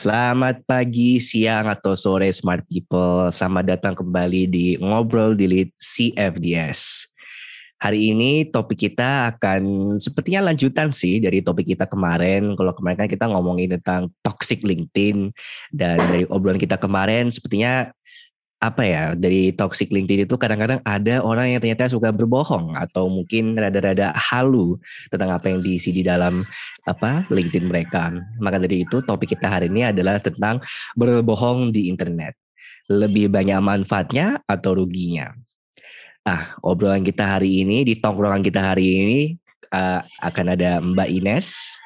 Selamat pagi, siang, atau sore smart people. Selamat datang kembali di Ngobrol Delete CFDS. Hari ini topik kita akan sepertinya lanjutan sih dari topik kita kemarin. Kalau kemarin kan kita ngomongin tentang toxic LinkedIn dan dari obrolan kita kemarin sepertinya apa ya dari toxic LinkedIn itu kadang-kadang ada orang yang ternyata suka berbohong atau mungkin rada-rada halu tentang apa yang diisi di dalam apa LinkedIn mereka. Maka dari itu topik kita hari ini adalah tentang berbohong di internet. Lebih banyak manfaatnya atau ruginya? Ah, obrolan kita hari ini di tongkrongan kita hari ini uh, akan ada Mbak Ines.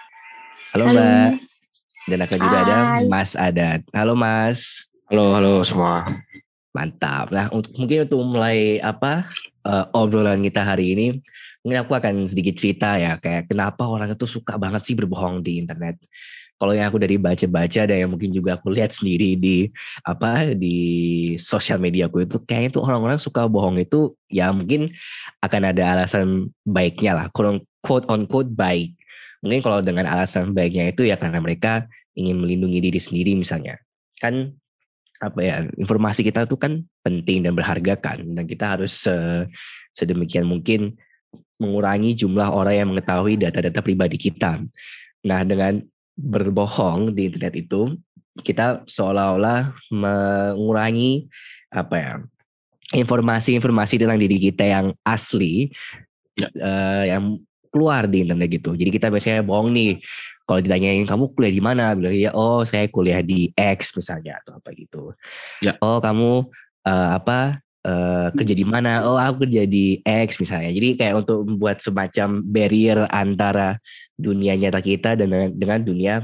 Halo, halo. Mbak. Dan akan juga ada Mas Adat. Halo Mas. Halo, halo semua. Mantap. Nah, untuk mungkin untuk mulai apa uh, obrolan kita hari ini, mungkin aku akan sedikit cerita ya, kayak kenapa orang itu suka banget sih berbohong di internet. Kalau yang aku dari baca-baca dan yang mungkin juga aku lihat sendiri di apa di sosial media aku itu kayaknya tuh orang-orang suka bohong itu ya mungkin akan ada alasan baiknya lah, quote on quote baik. Mungkin kalau dengan alasan baiknya itu ya karena mereka ingin melindungi diri sendiri misalnya. Kan apa ya informasi kita tuh kan penting dan berharga kan dan kita harus uh, sedemikian mungkin mengurangi jumlah orang yang mengetahui data-data pribadi kita. Nah dengan berbohong di internet itu kita seolah-olah mengurangi apa ya informasi-informasi tentang diri kita yang asli ya. uh, yang keluar di internet gitu. Jadi kita biasanya bohong nih kalau ditanyain kamu kuliah di mana? Bilang ya oh saya kuliah di X misalnya atau apa gitu. Ya. oh kamu uh, apa uh, kerja di mana? Oh aku kerja di X misalnya. Jadi kayak untuk membuat semacam barrier antara dunia nyata kita dan dengan dunia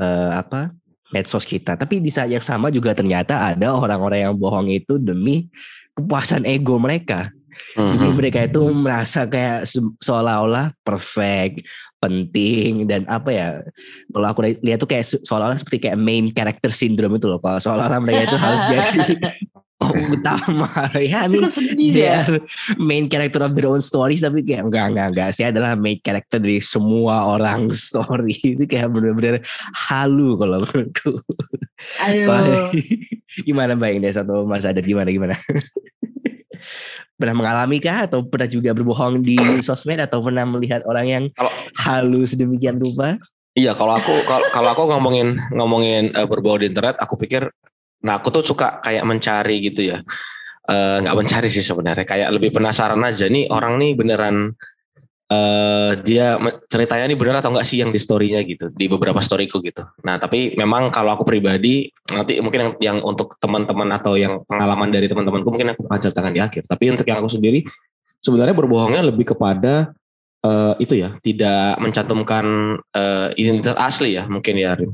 uh, apa medsos kita. Tapi di saat yang sama juga ternyata ada orang-orang yang bohong itu demi kepuasan ego mereka Mm-hmm. Jadi mereka itu merasa kayak seolah-olah perfect, penting dan apa ya kalau aku lihat tuh kayak seolah-olah seperti kayak main character syndrome itu loh kalau seolah-olah mereka itu harus jadi oh, utama. Ya I mean are main character of their own stories tapi kayak enggak enggak enggak saya adalah main character dari semua orang story. Itu kayak bener-bener halu kalau menurutku. Ayo. gimana Mbak Ines atau Mas Adat gimana gimana pernah mengalami kah atau pernah juga berbohong di sosmed atau pernah melihat orang yang kalau, halus demikian rupa? Iya, kalau aku kalau, kalau aku ngomongin ngomongin uh, berbohong di internet, aku pikir nah aku tuh suka kayak mencari gitu ya. Eh, nggak uh, mencari sih sebenarnya, kayak lebih penasaran aja nih orang nih beneran uh, dia ceritanya ini benar atau enggak sih yang di storynya gitu di beberapa storyku gitu. Nah tapi memang kalau aku pribadi nanti mungkin yang, yang untuk teman-teman atau yang pengalaman dari teman-temanku mungkin aku akan ceritakan di akhir. Tapi untuk yang aku sendiri sebenarnya berbohongnya lebih kepada uh, itu ya tidak mencantumkan uh, identitas asli ya mungkin ya Rin.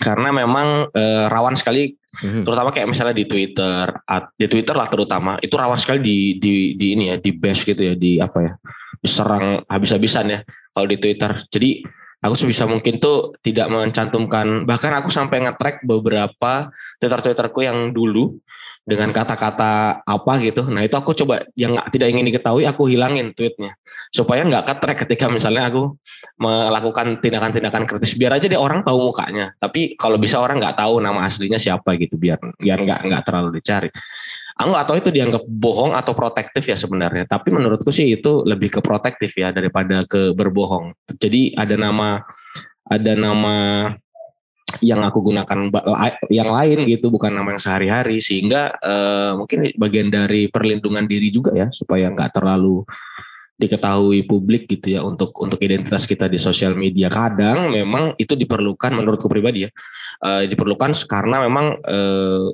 Karena memang uh, rawan sekali hmm. terutama kayak misalnya di Twitter, di Twitter lah terutama itu rawan sekali di di di ini ya di bash gitu ya di apa ya diserang habis-habisan ya kalau di Twitter. Jadi aku sebisa mungkin tuh tidak mencantumkan bahkan aku sampai nge-track beberapa Twitter-Twitterku yang dulu dengan kata-kata apa gitu. Nah itu aku coba yang gak, tidak ingin diketahui aku hilangin tweetnya supaya nggak ke-track ketika misalnya aku melakukan tindakan-tindakan kritis biar aja dia orang tahu mukanya. Tapi kalau bisa orang nggak tahu nama aslinya siapa gitu biar biar nggak nggak terlalu dicari. Aku tahu itu dianggap bohong atau protektif ya sebenarnya. Tapi menurutku sih itu lebih ke protektif ya daripada ke berbohong. Jadi ada nama ada nama yang aku gunakan yang lain gitu bukan nama yang sehari-hari sehingga uh, mungkin bagian dari perlindungan diri juga ya supaya nggak terlalu diketahui publik gitu ya untuk untuk identitas kita di sosial media kadang memang itu diperlukan menurutku pribadi ya uh, diperlukan karena memang Eh,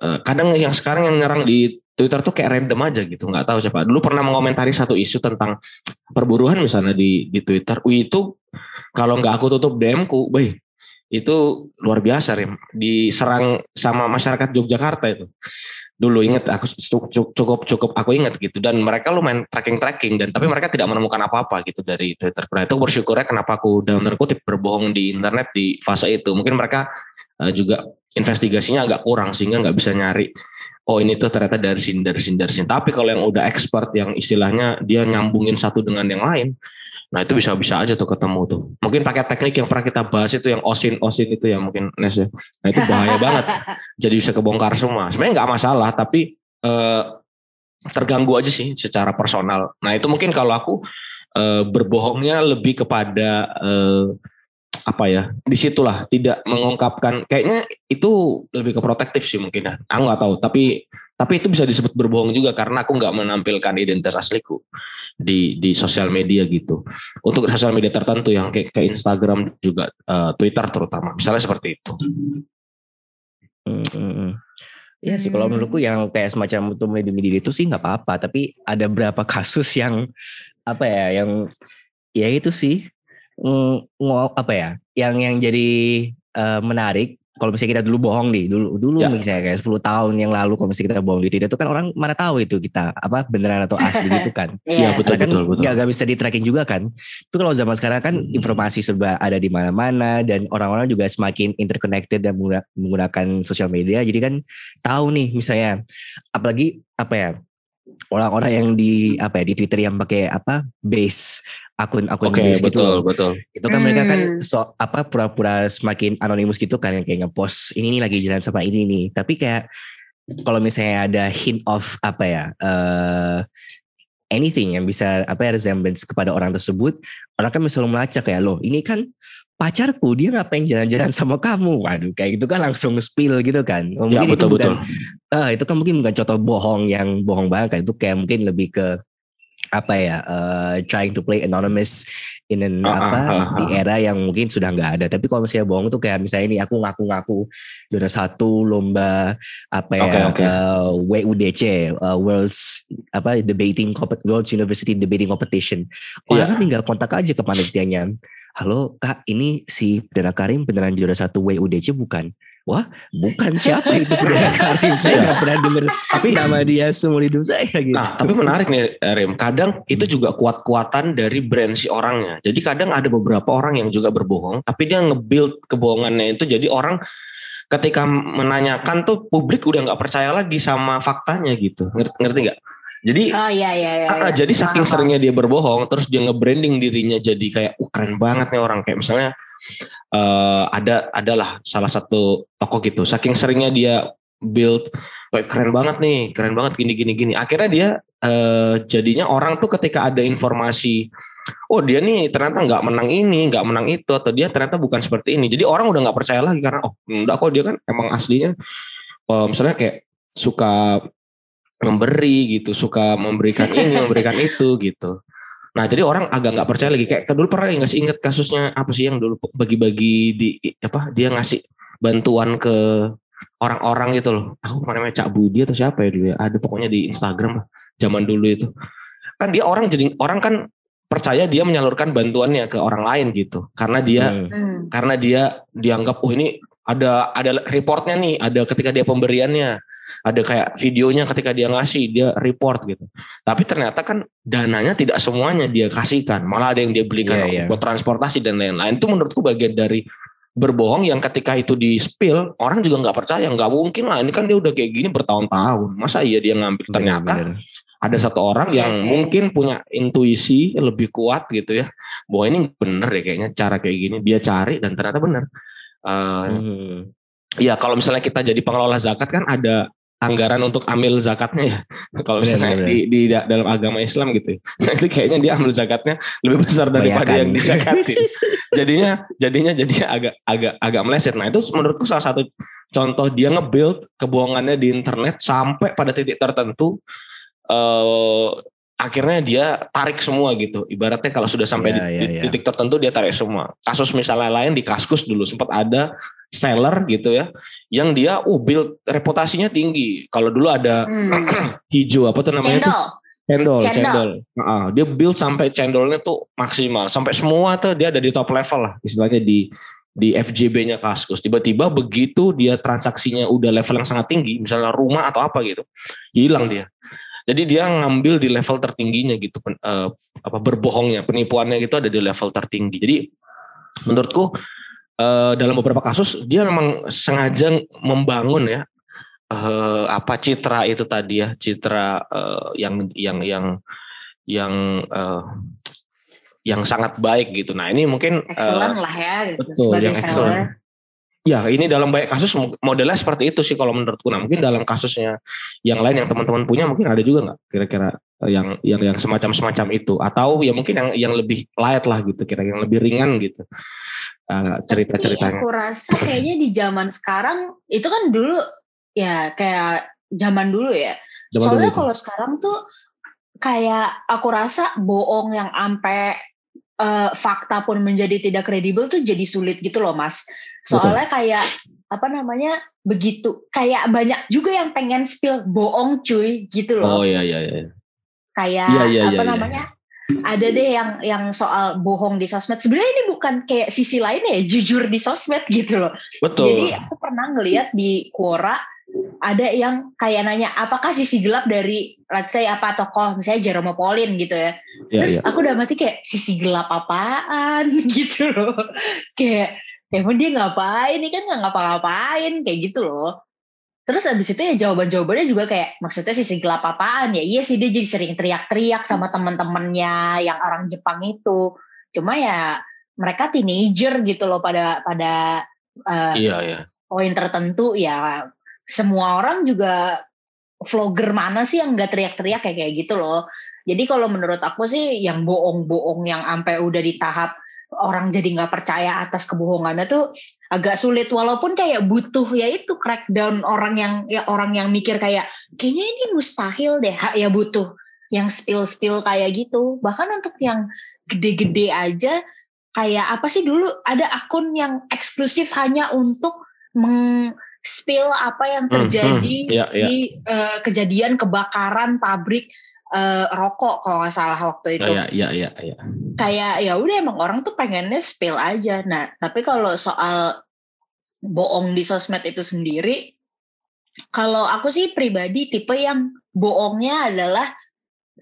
kadang yang sekarang yang nyerang di Twitter tuh kayak random aja gitu nggak tahu siapa. Dulu pernah mengomentari satu isu tentang perburuan misalnya di di Twitter. Wih, itu kalau nggak aku tutup DM ku baik itu luar biasa Rim. Diserang sama masyarakat Yogyakarta itu. Dulu inget aku cukup cukup aku inget gitu. Dan mereka lumayan tracking tracking dan tapi mereka tidak menemukan apa-apa gitu dari Twitter. Nah itu bersyukurnya kenapa aku dalam tanda kutip berbohong di internet di fase itu. Mungkin mereka uh, juga investigasinya agak kurang sehingga nggak bisa nyari oh ini tuh ternyata dari sini dari sini dari sini tapi kalau yang udah expert yang istilahnya dia nyambungin satu dengan yang lain Nah itu bisa-bisa aja tuh ketemu tuh. Mungkin pakai teknik yang pernah kita bahas itu yang osin osin itu ya mungkin Nes ya. Nah itu bahaya banget. Jadi bisa kebongkar semua. Sebenarnya nggak masalah tapi eh, terganggu aja sih secara personal. Nah itu mungkin kalau aku eh, berbohongnya lebih kepada eh, apa ya di situlah tidak mengungkapkan. Kayaknya itu lebih ke protektif sih mungkin ya. Aku nggak tahu. Tapi tapi itu bisa disebut berbohong juga karena aku nggak menampilkan identitas asliku di di sosial media gitu. Untuk sosial media tertentu yang kayak, kayak Instagram juga uh, Twitter terutama. Misalnya seperti itu. Hmm, hmm, hmm. Ya sih kalau menurutku yang kayak semacam itu media-media itu sih nggak apa-apa. Tapi ada berapa kasus yang apa ya yang ya itu sih ng- apa ya yang yang jadi uh, menarik kalau misalnya kita dulu bohong nih dulu dulu ya. misalnya kayak 10 tahun yang lalu kalau misalnya kita bohong di Twitter itu kan orang mana tahu itu kita apa beneran atau asli gitu kan iya yeah. betul, kan betul betul gak, gak bisa di tracking juga kan itu kalau zaman sekarang kan hmm. informasi serba ada di mana-mana dan orang-orang juga semakin interconnected dan menggunakan sosial media jadi kan tahu nih misalnya apalagi apa ya orang-orang yang di apa ya di Twitter yang pakai apa base akun-akun okay, base gitu loh. betul. Itu kan hmm. mereka kan hmm. so apa pura-pura semakin anonimus gitu kan yang kayak ngepost ini nih lagi jalan sama ini nih. Tapi kayak kalau misalnya ada hint of apa ya uh, anything yang bisa apa ya resemblance kepada orang tersebut, orang kan selalu melacak ya loh. Ini kan pacarku dia ngapain jalan-jalan sama kamu waduh kayak gitu kan langsung spill gitu kan oh, mungkin ya, betul, itu bukan betul. Uh, itu kan mungkin bukan contoh bohong yang bohong banget kan itu kayak mungkin lebih ke apa ya uh, trying to play anonymous in an, uh, apa uh, uh, di era yang mungkin sudah nggak ada. Tapi kalau misalnya bohong tuh kayak misalnya ini aku ngaku-ngaku juara satu lomba apa ya okay, okay. Uh, WUDC uh, World's apa debating World's University debating competition. Orang yeah. kan tinggal kontak aja ke panitianya. Halo kak ini si Perdana Karim beneran juara satu WUDC bukan wah bukan siapa itu Perdana Karim? Saya nggak pernah dengar tapi nama dia seumur hidup saya gitu. Nah tapi menarik nih Rim. Kadang itu juga kuat-kuatan dari brand si orangnya. Jadi kadang ada beberapa orang yang juga berbohong tapi dia nge-build kebohongannya itu jadi orang ketika menanyakan tuh publik udah nggak percaya lagi sama faktanya gitu. Ngerti ngerti nggak? Jadi oh, iya, iya, iya, uh, jadi saking seringnya dia berbohong terus dia nge-branding dirinya jadi kayak uh, keren banget nih orang. Kayak misalnya uh, ada adalah salah satu toko gitu. Saking seringnya dia build kayak keren banget nih keren banget gini gini gini. Akhirnya dia uh, jadinya orang tuh ketika ada informasi oh dia nih ternyata nggak menang ini nggak menang itu atau dia ternyata bukan seperti ini. Jadi orang udah nggak percaya lagi karena oh enggak kok dia kan emang aslinya uh, misalnya kayak suka memberi gitu suka memberikan ini memberikan itu gitu Nah jadi orang agak nggak percaya lagi kayak dulu pernah nggak sih ingat kasusnya apa sih yang dulu bagi-bagi di apa dia ngasih bantuan ke orang-orang gitu loh. Aku namanya Cak Budi atau siapa ya dulu ya. Ada pokoknya di Instagram zaman dulu itu. Kan dia orang jadi orang kan percaya dia menyalurkan bantuannya ke orang lain gitu. Karena dia hmm. hmm. karena dia dianggap oh ini ada ada reportnya nih, ada ketika dia pemberiannya ada kayak videonya ketika dia ngasih dia report gitu tapi ternyata kan dananya tidak semuanya dia kasihkan malah ada yang dia belikan yeah, yeah. buat transportasi dan lain-lain itu menurutku bagian dari berbohong yang ketika itu di spill orang juga nggak percaya nggak mungkin lah ini kan dia udah kayak gini bertahun-tahun masa iya dia ngambil ternyata bener, bener. ada satu orang yang yes. mungkin punya intuisi lebih kuat gitu ya bahwa ini bener ya kayaknya cara kayak gini dia cari dan ternyata bener uh, hmm. ya kalau misalnya kita jadi pengelola zakat kan ada anggaran untuk ambil zakatnya ya. Kalau misalnya di, di dalam agama Islam gitu nanti kayaknya dia ambil zakatnya lebih besar daripada Bayakan. yang dizakati jadinya jadinya jadinya agak agak agak meleset. Nah itu menurutku salah satu contoh dia nge-build kebohongannya di internet sampai pada titik tertentu eh, akhirnya dia tarik semua gitu. Ibaratnya kalau sudah sampai ya, di, ya, ya. titik tertentu dia tarik semua. Kasus misalnya lain di Kaskus dulu sempat ada seller gitu ya yang dia uh build reputasinya tinggi. Kalau dulu ada hmm. hijau apa tuh namanya cendol. cendol cendol. nah, dia build sampai cendolnya tuh maksimal. Sampai semua tuh dia ada di top level lah istilahnya di di FJB-nya Kaskus. Tiba-tiba begitu dia transaksinya udah level yang sangat tinggi misalnya rumah atau apa gitu hilang dia jadi dia ngambil di level tertingginya gitu uh, apa berbohongnya penipuannya gitu ada di level tertinggi jadi menurutku uh, dalam beberapa kasus dia memang sengaja membangun ya uh, apa citra itu tadi ya citra uh, yang yang yang yang uh, yang sangat baik gitu. Nah ini mungkin excellent uh, lah ya gitu, betul, sebagai yang seller. Ya ini dalam banyak kasus modelnya seperti itu sih kalau menurutku. Nah mungkin dalam kasusnya yang lain yang teman-teman punya mungkin ada juga nggak kira-kira yang yang yang semacam semacam itu atau ya mungkin yang yang lebih light lah gitu kira yang lebih ringan gitu uh, cerita ceritanya. Aku rasa kayaknya di zaman sekarang itu kan dulu ya kayak zaman dulu ya. Zaman Soalnya kalau sekarang tuh kayak aku rasa bohong yang ampe uh, fakta pun menjadi tidak kredibel tuh jadi sulit gitu loh mas. Soalnya Betul. kayak apa namanya begitu kayak banyak juga yang pengen spill bohong cuy gitu loh. Oh iya iya iya. Kayak iya, iya, apa iya, iya. namanya? Ada deh yang yang soal bohong di sosmed. Sebenarnya ini bukan kayak sisi lain ya, jujur di sosmed gitu loh. Betul. Jadi aku pernah ngeliat di Quora ada yang kayak nanya apakah sisi gelap dari let's say apa tokoh misalnya Jerome Pauline gitu ya. ya Terus ya. aku udah mati kayak sisi gelap apaan gitu loh. kayak emang dia ngapain ini kan nggak ngapa-ngapain kayak gitu loh. Terus abis itu ya jawaban-jawabannya juga kayak maksudnya sisi gelap apaan ya iya sih dia jadi sering teriak-teriak sama teman-temannya yang orang Jepang itu. Cuma ya mereka teenager gitu loh pada pada uh, iya, iya. poin tertentu ya semua orang juga vlogger mana sih yang nggak teriak-teriak kayak kayak gitu loh. Jadi kalau menurut aku sih yang bohong-bohong yang sampai udah di tahap orang jadi nggak percaya atas kebohongannya tuh agak sulit. Walaupun kayak butuh ya itu crackdown orang yang ya orang yang mikir kayak kayaknya ini mustahil deh ya butuh. Yang spill spill kayak gitu. Bahkan untuk yang gede-gede aja kayak apa sih dulu ada akun yang eksklusif hanya untuk meng spill apa yang terjadi hmm, hmm, yeah, yeah. di uh, kejadian kebakaran pabrik uh, rokok kalau nggak salah waktu itu. Iya iya iya. Ya. Kayak ya udah emang orang tuh pengennya spill aja. Nah tapi kalau soal bohong di sosmed itu sendiri, kalau aku sih pribadi tipe yang bohongnya adalah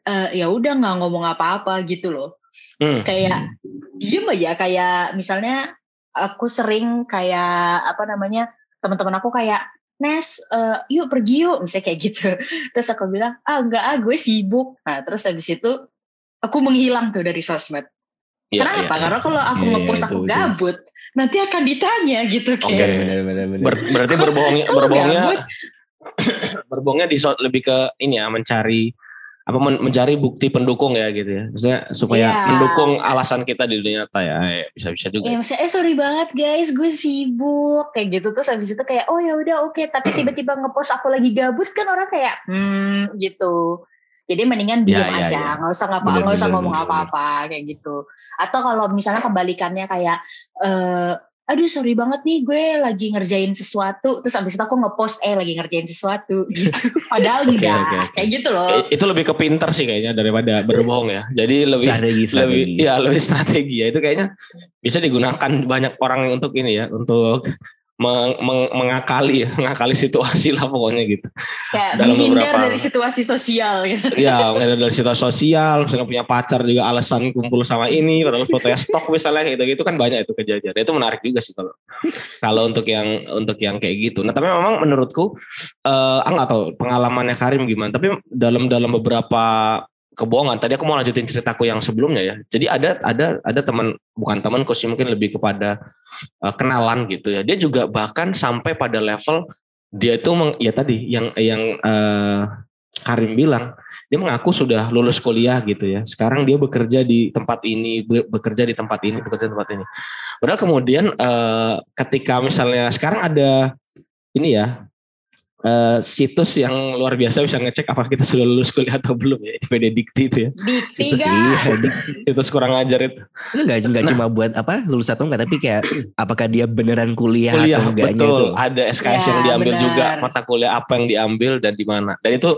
uh, ya udah nggak ngomong apa-apa gitu loh. Hmm. Kayak diem aja kayak misalnya aku sering kayak apa namanya teman-teman aku kayak Nes, uh, yuk pergi yuk, misalnya kayak gitu. Terus aku bilang, ah enggak ah, gue sibuk. Nah terus habis itu aku menghilang tuh dari sosmed. Ya, Kenapa? Ya, Karena kalau aku ya, ngepost aku itu, gabut, nanti akan ditanya gitu kayak. Okay, bener, bener, bener. Ber, berarti berbohongnya, berbohongnya, berbohongnya di lebih ke ini ya mencari apa mencari bukti pendukung ya gitu ya. Maksudnya supaya yeah. mendukung alasan kita di dunia nyata ya. Bisa bisa juga. Ya misalnya eh sorry banget guys gue sibuk. Kayak gitu. Terus habis itu kayak oh ya udah oke. Okay. tapi tiba-tiba ngepost aku lagi gabut kan orang kayak hmm gitu. Jadi mendingan diam ya, ya, aja. ya. nggak usah ngapa nggak usah ngomong apa-apa kayak gitu. Atau kalau misalnya kebalikannya kayak eh aduh sorry banget nih gue lagi ngerjain sesuatu. Terus abis itu aku ngepost eh lagi ngerjain sesuatu. Gitu. Padahal okay, enggak. okay, okay. kayak gitu loh. Itu lebih ke pinter sih kayaknya daripada berbohong ya. Jadi lebih strategi, lebih ya lebih strategi ya. Itu kayaknya bisa digunakan banyak orang untuk ini ya untuk meng, meng, mengakali ya, mengakali situasi lah pokoknya gitu. Kayak Dalam menghindar beberapa, dari situasi sosial gitu. Iya, dari situasi sosial, misalnya punya pacar juga alasan kumpul sama ini, padahal foto stok misalnya gitu gitu kan banyak itu kejadian. Itu menarik juga sih kalau kalau untuk yang untuk yang kayak gitu. Nah, tapi memang menurutku eh uh, nggak tahu pengalamannya Karim gimana, tapi dalam dalam beberapa kebohongan. Tadi aku mau lanjutin ceritaku yang sebelumnya ya. Jadi ada ada ada teman bukan teman sih mungkin lebih kepada uh, kenalan gitu ya. Dia juga bahkan sampai pada level dia itu meng, ya tadi yang yang uh, Karim bilang dia mengaku sudah lulus kuliah gitu ya. Sekarang dia bekerja di tempat ini, bekerja di tempat ini, bekerja di tempat ini. Padahal kemudian uh, ketika misalnya sekarang ada ini ya uh, situs yang luar biasa bisa ngecek apa kita sudah lulus kuliah atau belum ya PD Dikti itu ya. Dikti situs, iya, situs kurang ajar itu. Itu enggak enggak nah, cuma buat apa lulus atau enggak tapi kayak apakah dia beneran kuliah, kuliah atau enggaknya betul. itu. Ada SKS ya, yang diambil benar. juga mata kuliah apa yang diambil dan di mana. Dan itu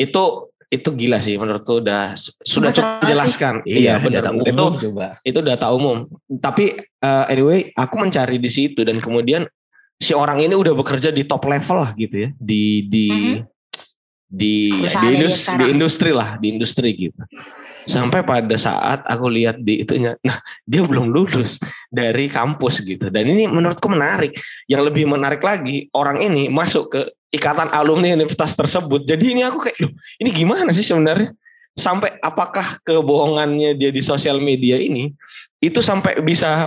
itu itu gila sih menurutku udah sudah cukup menjelaskan. Iya, iya benar. Umum, itu coba. itu data umum. Tapi uh, anyway, aku mencari di situ dan kemudian si orang ini udah bekerja di top level lah gitu ya. Di di mm-hmm. di di, industri, di industri lah di industri gitu. Sampai pada saat aku lihat di itunya nah dia belum lulus dari kampus gitu. Dan ini menurutku menarik. Yang lebih menarik lagi orang ini masuk ke ikatan alumni universitas tersebut. Jadi ini aku kayak loh ini gimana sih sebenarnya? Sampai apakah kebohongannya dia di sosial media ini itu sampai bisa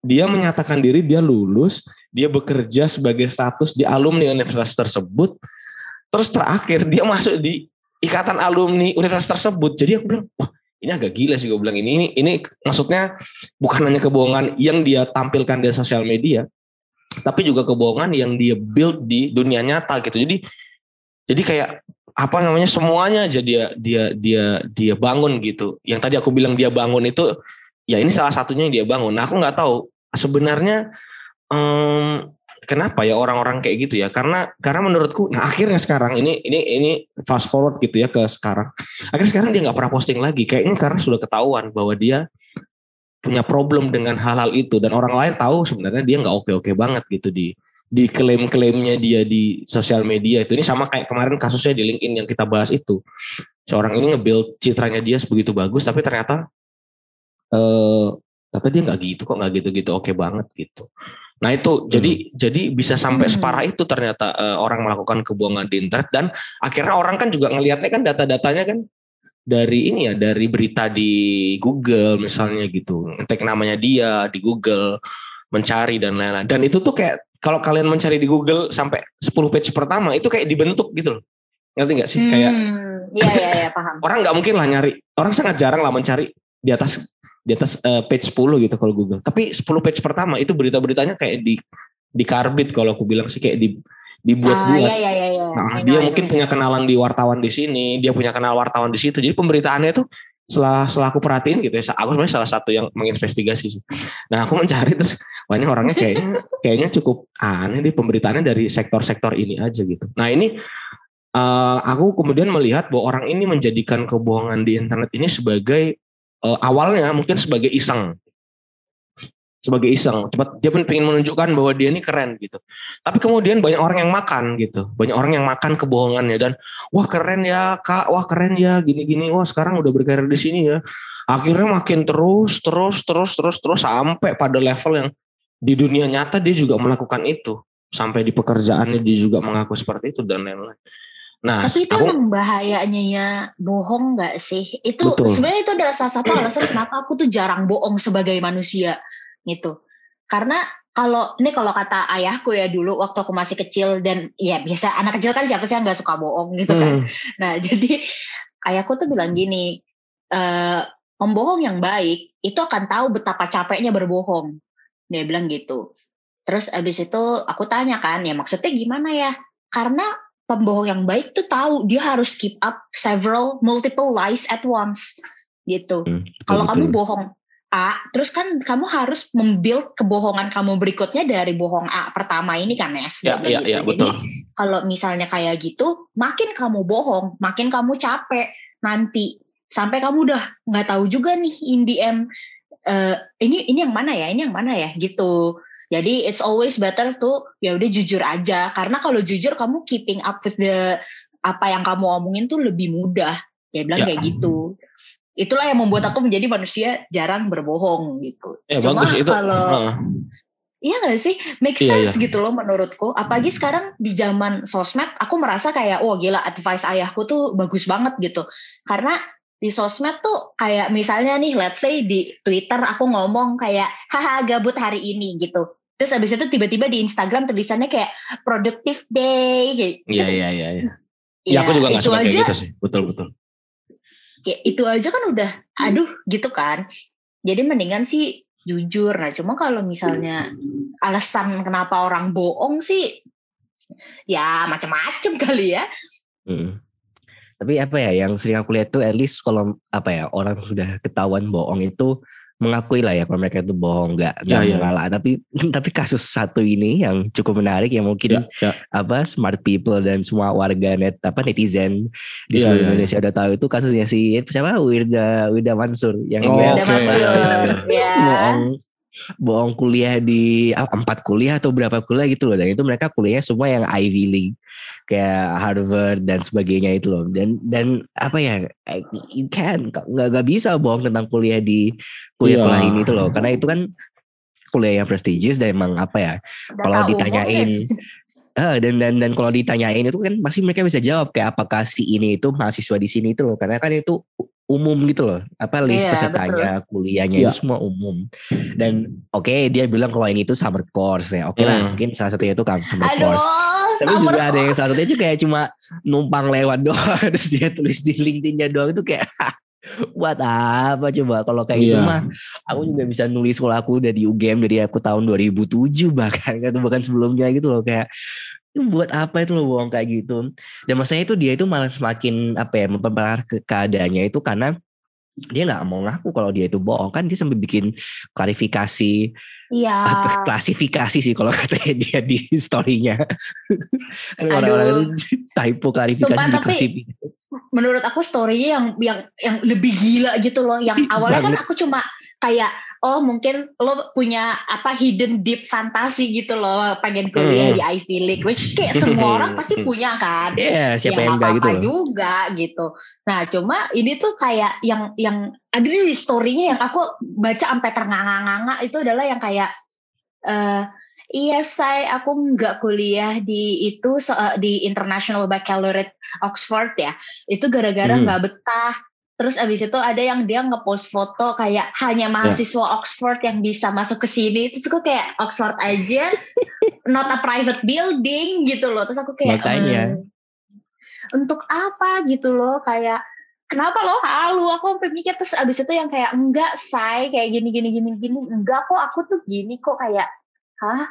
dia menyatakan diri dia lulus, dia bekerja sebagai status di alumni universitas tersebut. Terus terakhir dia masuk di ikatan alumni universitas tersebut. Jadi aku bilang, wah ini agak gila sih gue bilang ini. Ini, ini maksudnya bukan hanya kebohongan yang dia tampilkan di sosial media, tapi juga kebohongan yang dia build di dunia nyata gitu. Jadi jadi kayak apa namanya semuanya aja dia dia dia dia bangun gitu. Yang tadi aku bilang dia bangun itu ya ini salah satunya yang dia bangun. Nah aku nggak tahu sebenarnya um, kenapa ya orang-orang kayak gitu ya? Karena karena menurutku, nah akhirnya sekarang ini ini ini fast forward gitu ya ke sekarang. Akhirnya sekarang dia nggak pernah posting lagi. Kayaknya karena sudah ketahuan bahwa dia punya problem dengan hal-hal itu dan orang lain tahu sebenarnya dia nggak oke-oke banget gitu di di klaim-klaimnya dia di sosial media itu ini sama kayak kemarin kasusnya di LinkedIn yang kita bahas itu seorang ini nge-build citranya dia sebegitu bagus tapi ternyata eh ternyata dia nggak gitu kok nggak gitu-gitu oke banget gitu. Nah itu hmm. jadi jadi bisa sampai hmm. separah itu ternyata uh, orang melakukan kebohongan di internet. Dan akhirnya orang kan juga ngelihatnya kan data-datanya kan dari ini ya dari berita di Google misalnya gitu. Ngetik namanya dia di Google mencari dan lain-lain. Dan itu tuh kayak kalau kalian mencari di Google sampai 10 page pertama itu kayak dibentuk gitu loh. Ngerti nggak sih? Hmm, kayak iya iya iya paham. orang nggak mungkin lah nyari. Orang sangat jarang lah mencari di atas di atas uh, page 10 gitu kalau Google tapi 10 page pertama itu berita-beritanya kayak di di karbit kalau aku bilang sih kayak di dibuat-buat. Ah, iya, iya, iya. Nah, dia mungkin punya kenalan di wartawan di sini, dia punya kenal wartawan di situ. Jadi pemberitaannya itu setelah setelah aku perhatiin gitu ya, aku sebenarnya salah satu yang menginvestigasi sih. Nah, aku mencari terus banyak orangnya kayaknya kayaknya cukup aneh di pemberitaannya dari sektor-sektor ini aja gitu. Nah, ini uh, aku kemudian melihat bahwa orang ini menjadikan kebohongan di internet ini sebagai uh, awalnya mungkin sebagai iseng sebagai iseng. Cepat dia pun ingin menunjukkan bahwa dia ini keren gitu. Tapi kemudian banyak orang yang makan gitu. Banyak orang yang makan kebohongannya dan wah keren ya kak, wah keren ya gini-gini. Wah sekarang udah berkarir di sini ya. Akhirnya makin terus, terus, terus, terus, terus sampai pada level yang di dunia nyata dia juga melakukan itu. Sampai di pekerjaannya dia juga mengaku seperti itu dan lain-lain. Nah, tapi itu aku, emang bahayanya ya bohong nggak sih? Itu sebenarnya itu adalah salah satu alasan kenapa aku tuh jarang bohong sebagai manusia gitu. Karena kalau ini kalau kata ayahku ya dulu waktu aku masih kecil dan ya biasa anak kecil kan siapa sih yang nggak suka bohong gitu kan. Hmm. Nah jadi ayahku tuh bilang gini, e, pembohong yang baik itu akan tahu betapa capeknya berbohong. Dia bilang gitu. Terus abis itu aku tanya kan, ya maksudnya gimana ya? Karena pembohong yang baik tuh tahu dia harus keep up several multiple lies at once gitu. Hmm, Kalau kamu bohong A, terus kan kamu harus membuild kebohongan kamu berikutnya dari bohong A pertama ini kan Nes. Ya, iya, iya, betul. kalau misalnya kayak gitu, makin kamu bohong, makin kamu capek nanti sampai kamu udah nggak tahu juga nih in the end uh, ini ini yang mana ya, ini yang mana ya gitu. Jadi it's always better tuh ya udah jujur aja karena kalau jujur kamu keeping up with the apa yang kamu omongin tuh lebih mudah. Dia bilang ya. kayak gitu itulah yang membuat aku menjadi manusia jarang berbohong gitu. Ya, Cuma bagus itu. kalau Iya gak sih? Make sense iya, iya. gitu loh menurutku. Apalagi sekarang di zaman sosmed, aku merasa kayak, wah gila advice ayahku tuh bagus banget gitu. Karena di sosmed tuh kayak misalnya nih, let's say di Twitter aku ngomong kayak, haha gabut hari ini gitu. Terus abis itu tiba-tiba di Instagram tulisannya kayak productive day. Gitu. Iya, iya, iya. Iya, ya, aku juga gak suka aja, kayak gitu sih. Betul, betul kayak itu aja kan udah aduh gitu kan jadi mendingan sih jujur nah cuma kalau misalnya alasan kenapa orang bohong sih ya macam-macam kali ya hmm. tapi apa ya yang sering aku lihat tuh at least kalau apa ya orang sudah ketahuan bohong itu mengakui lah ya kalau mereka itu bohong nggak nggak ya, mengalah ya. tapi tapi kasus satu ini yang cukup menarik yang mungkin ya, ya. apa smart people dan semua warga net apa netizen di ya, seluruh ya, Indonesia ya. udah tahu itu kasusnya si siapa Wirda Wirda Mansur yang oh, Wirda okay. Mansur ya. bohong bohong kuliah di empat kuliah atau berapa kuliah gitu loh. Dan itu mereka kuliahnya semua yang Ivy League kayak Harvard dan sebagainya itu loh. Dan dan apa ya you can nggak nggak bisa bohong tentang kuliah di kuliah-kuliah yeah. ini tuh loh. Karena itu kan kuliah yang prestigious dan emang apa ya kalau ditanyain Uh, dan dan dan kalau ditanyain itu kan pasti mereka bisa jawab kayak apakah si ini itu mahasiswa di sini itu loh. Karena kan itu umum gitu loh apa list yeah, pesertanya betul. kuliahnya yeah. itu semua umum dan oke okay, dia bilang kalau ini itu summer course ya oke okay hmm. lah mungkin salah satunya itu kan summer Aduh, course tapi juga course. ada yang salah satunya itu kayak cuma numpang lewat doang terus dia tulis di LinkedIn-nya doang itu kayak buat apa coba kalau kayak yeah. gitu mah aku juga bisa nulis kalau aku udah di UGM dari aku tahun 2007 bahkan atau bahkan sebelumnya gitu loh kayak buat apa itu loh bohong kayak gitu dan maksudnya itu dia itu malah semakin apa ya memperparah ke keadaannya itu karena dia nggak mau ngaku kalau dia itu bohong kan dia sampai bikin klarifikasi Iya. Atau klasifikasi sih kalau katanya dia di storynya. orang-orang itu typo klarifikasi Sumpah, klasifikasi. Menurut aku storynya yang yang yang lebih gila gitu loh. Yang awalnya kan aku cuma kayak oh mungkin lo punya apa hidden deep fantasi gitu loh pengen kuliah hmm. di Ivy League which kayak semua orang pasti punya kan yeah, siapa yang, yang apa, -apa gitu juga gitu nah cuma ini tuh kayak yang yang ada di storynya yang aku baca sampai ternganga-nganga itu adalah yang kayak uh, Iya, saya aku nggak kuliah di itu di International Baccalaureate Oxford ya. Itu gara-gara hmm. nggak hmm. betah Terus abis itu ada yang dia ngepost foto kayak hanya ya. mahasiswa yeah. Oxford yang bisa masuk ke sini. Terus aku kayak Oxford aja, not a private building gitu loh. Terus aku kayak Makanya. Hmm, untuk apa gitu loh kayak kenapa lo halu aku sampai mikir terus abis itu yang kayak enggak say kayak gini gini gini gini enggak kok aku tuh gini kok kayak hah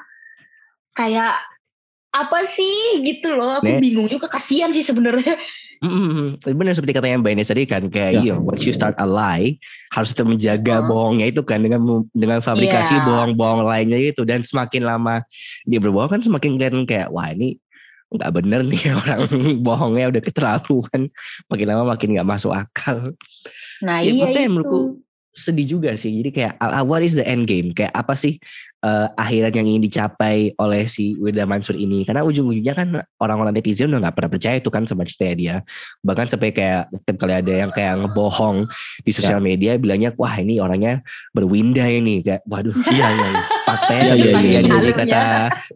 kayak apa sih gitu loh aku bingung juga kasihan sih sebenarnya Mm-hmm. Benar seperti katanya Mbak Ines tadi kan kayak yeah. yo, once you start a lie harus tetap menjaga oh. bohongnya itu kan dengan dengan fabrikasi yeah. bohong-bohong lainnya itu dan semakin lama dia berbohong kan semakin kelihatan kayak wah ini nggak bener nih orang bohongnya udah keterlaluan makin lama makin nggak masuk akal. Nah ya, iya itu. Menurutku sedih juga sih. Jadi kayak uh, what is the end game? Kayak apa sih uh, akhirat yang ingin dicapai oleh si Wida Mansur ini? Karena ujung-ujungnya kan orang-orang netizen udah nggak pernah percaya itu kan sama cerita dia. Bahkan sampai kayak kali ada yang kayak ngebohong di sosial ya. media bilangnya wah ini orangnya berwinda ini kayak waduh iya iya, iya. pakai iya, iya, iya, iya. kata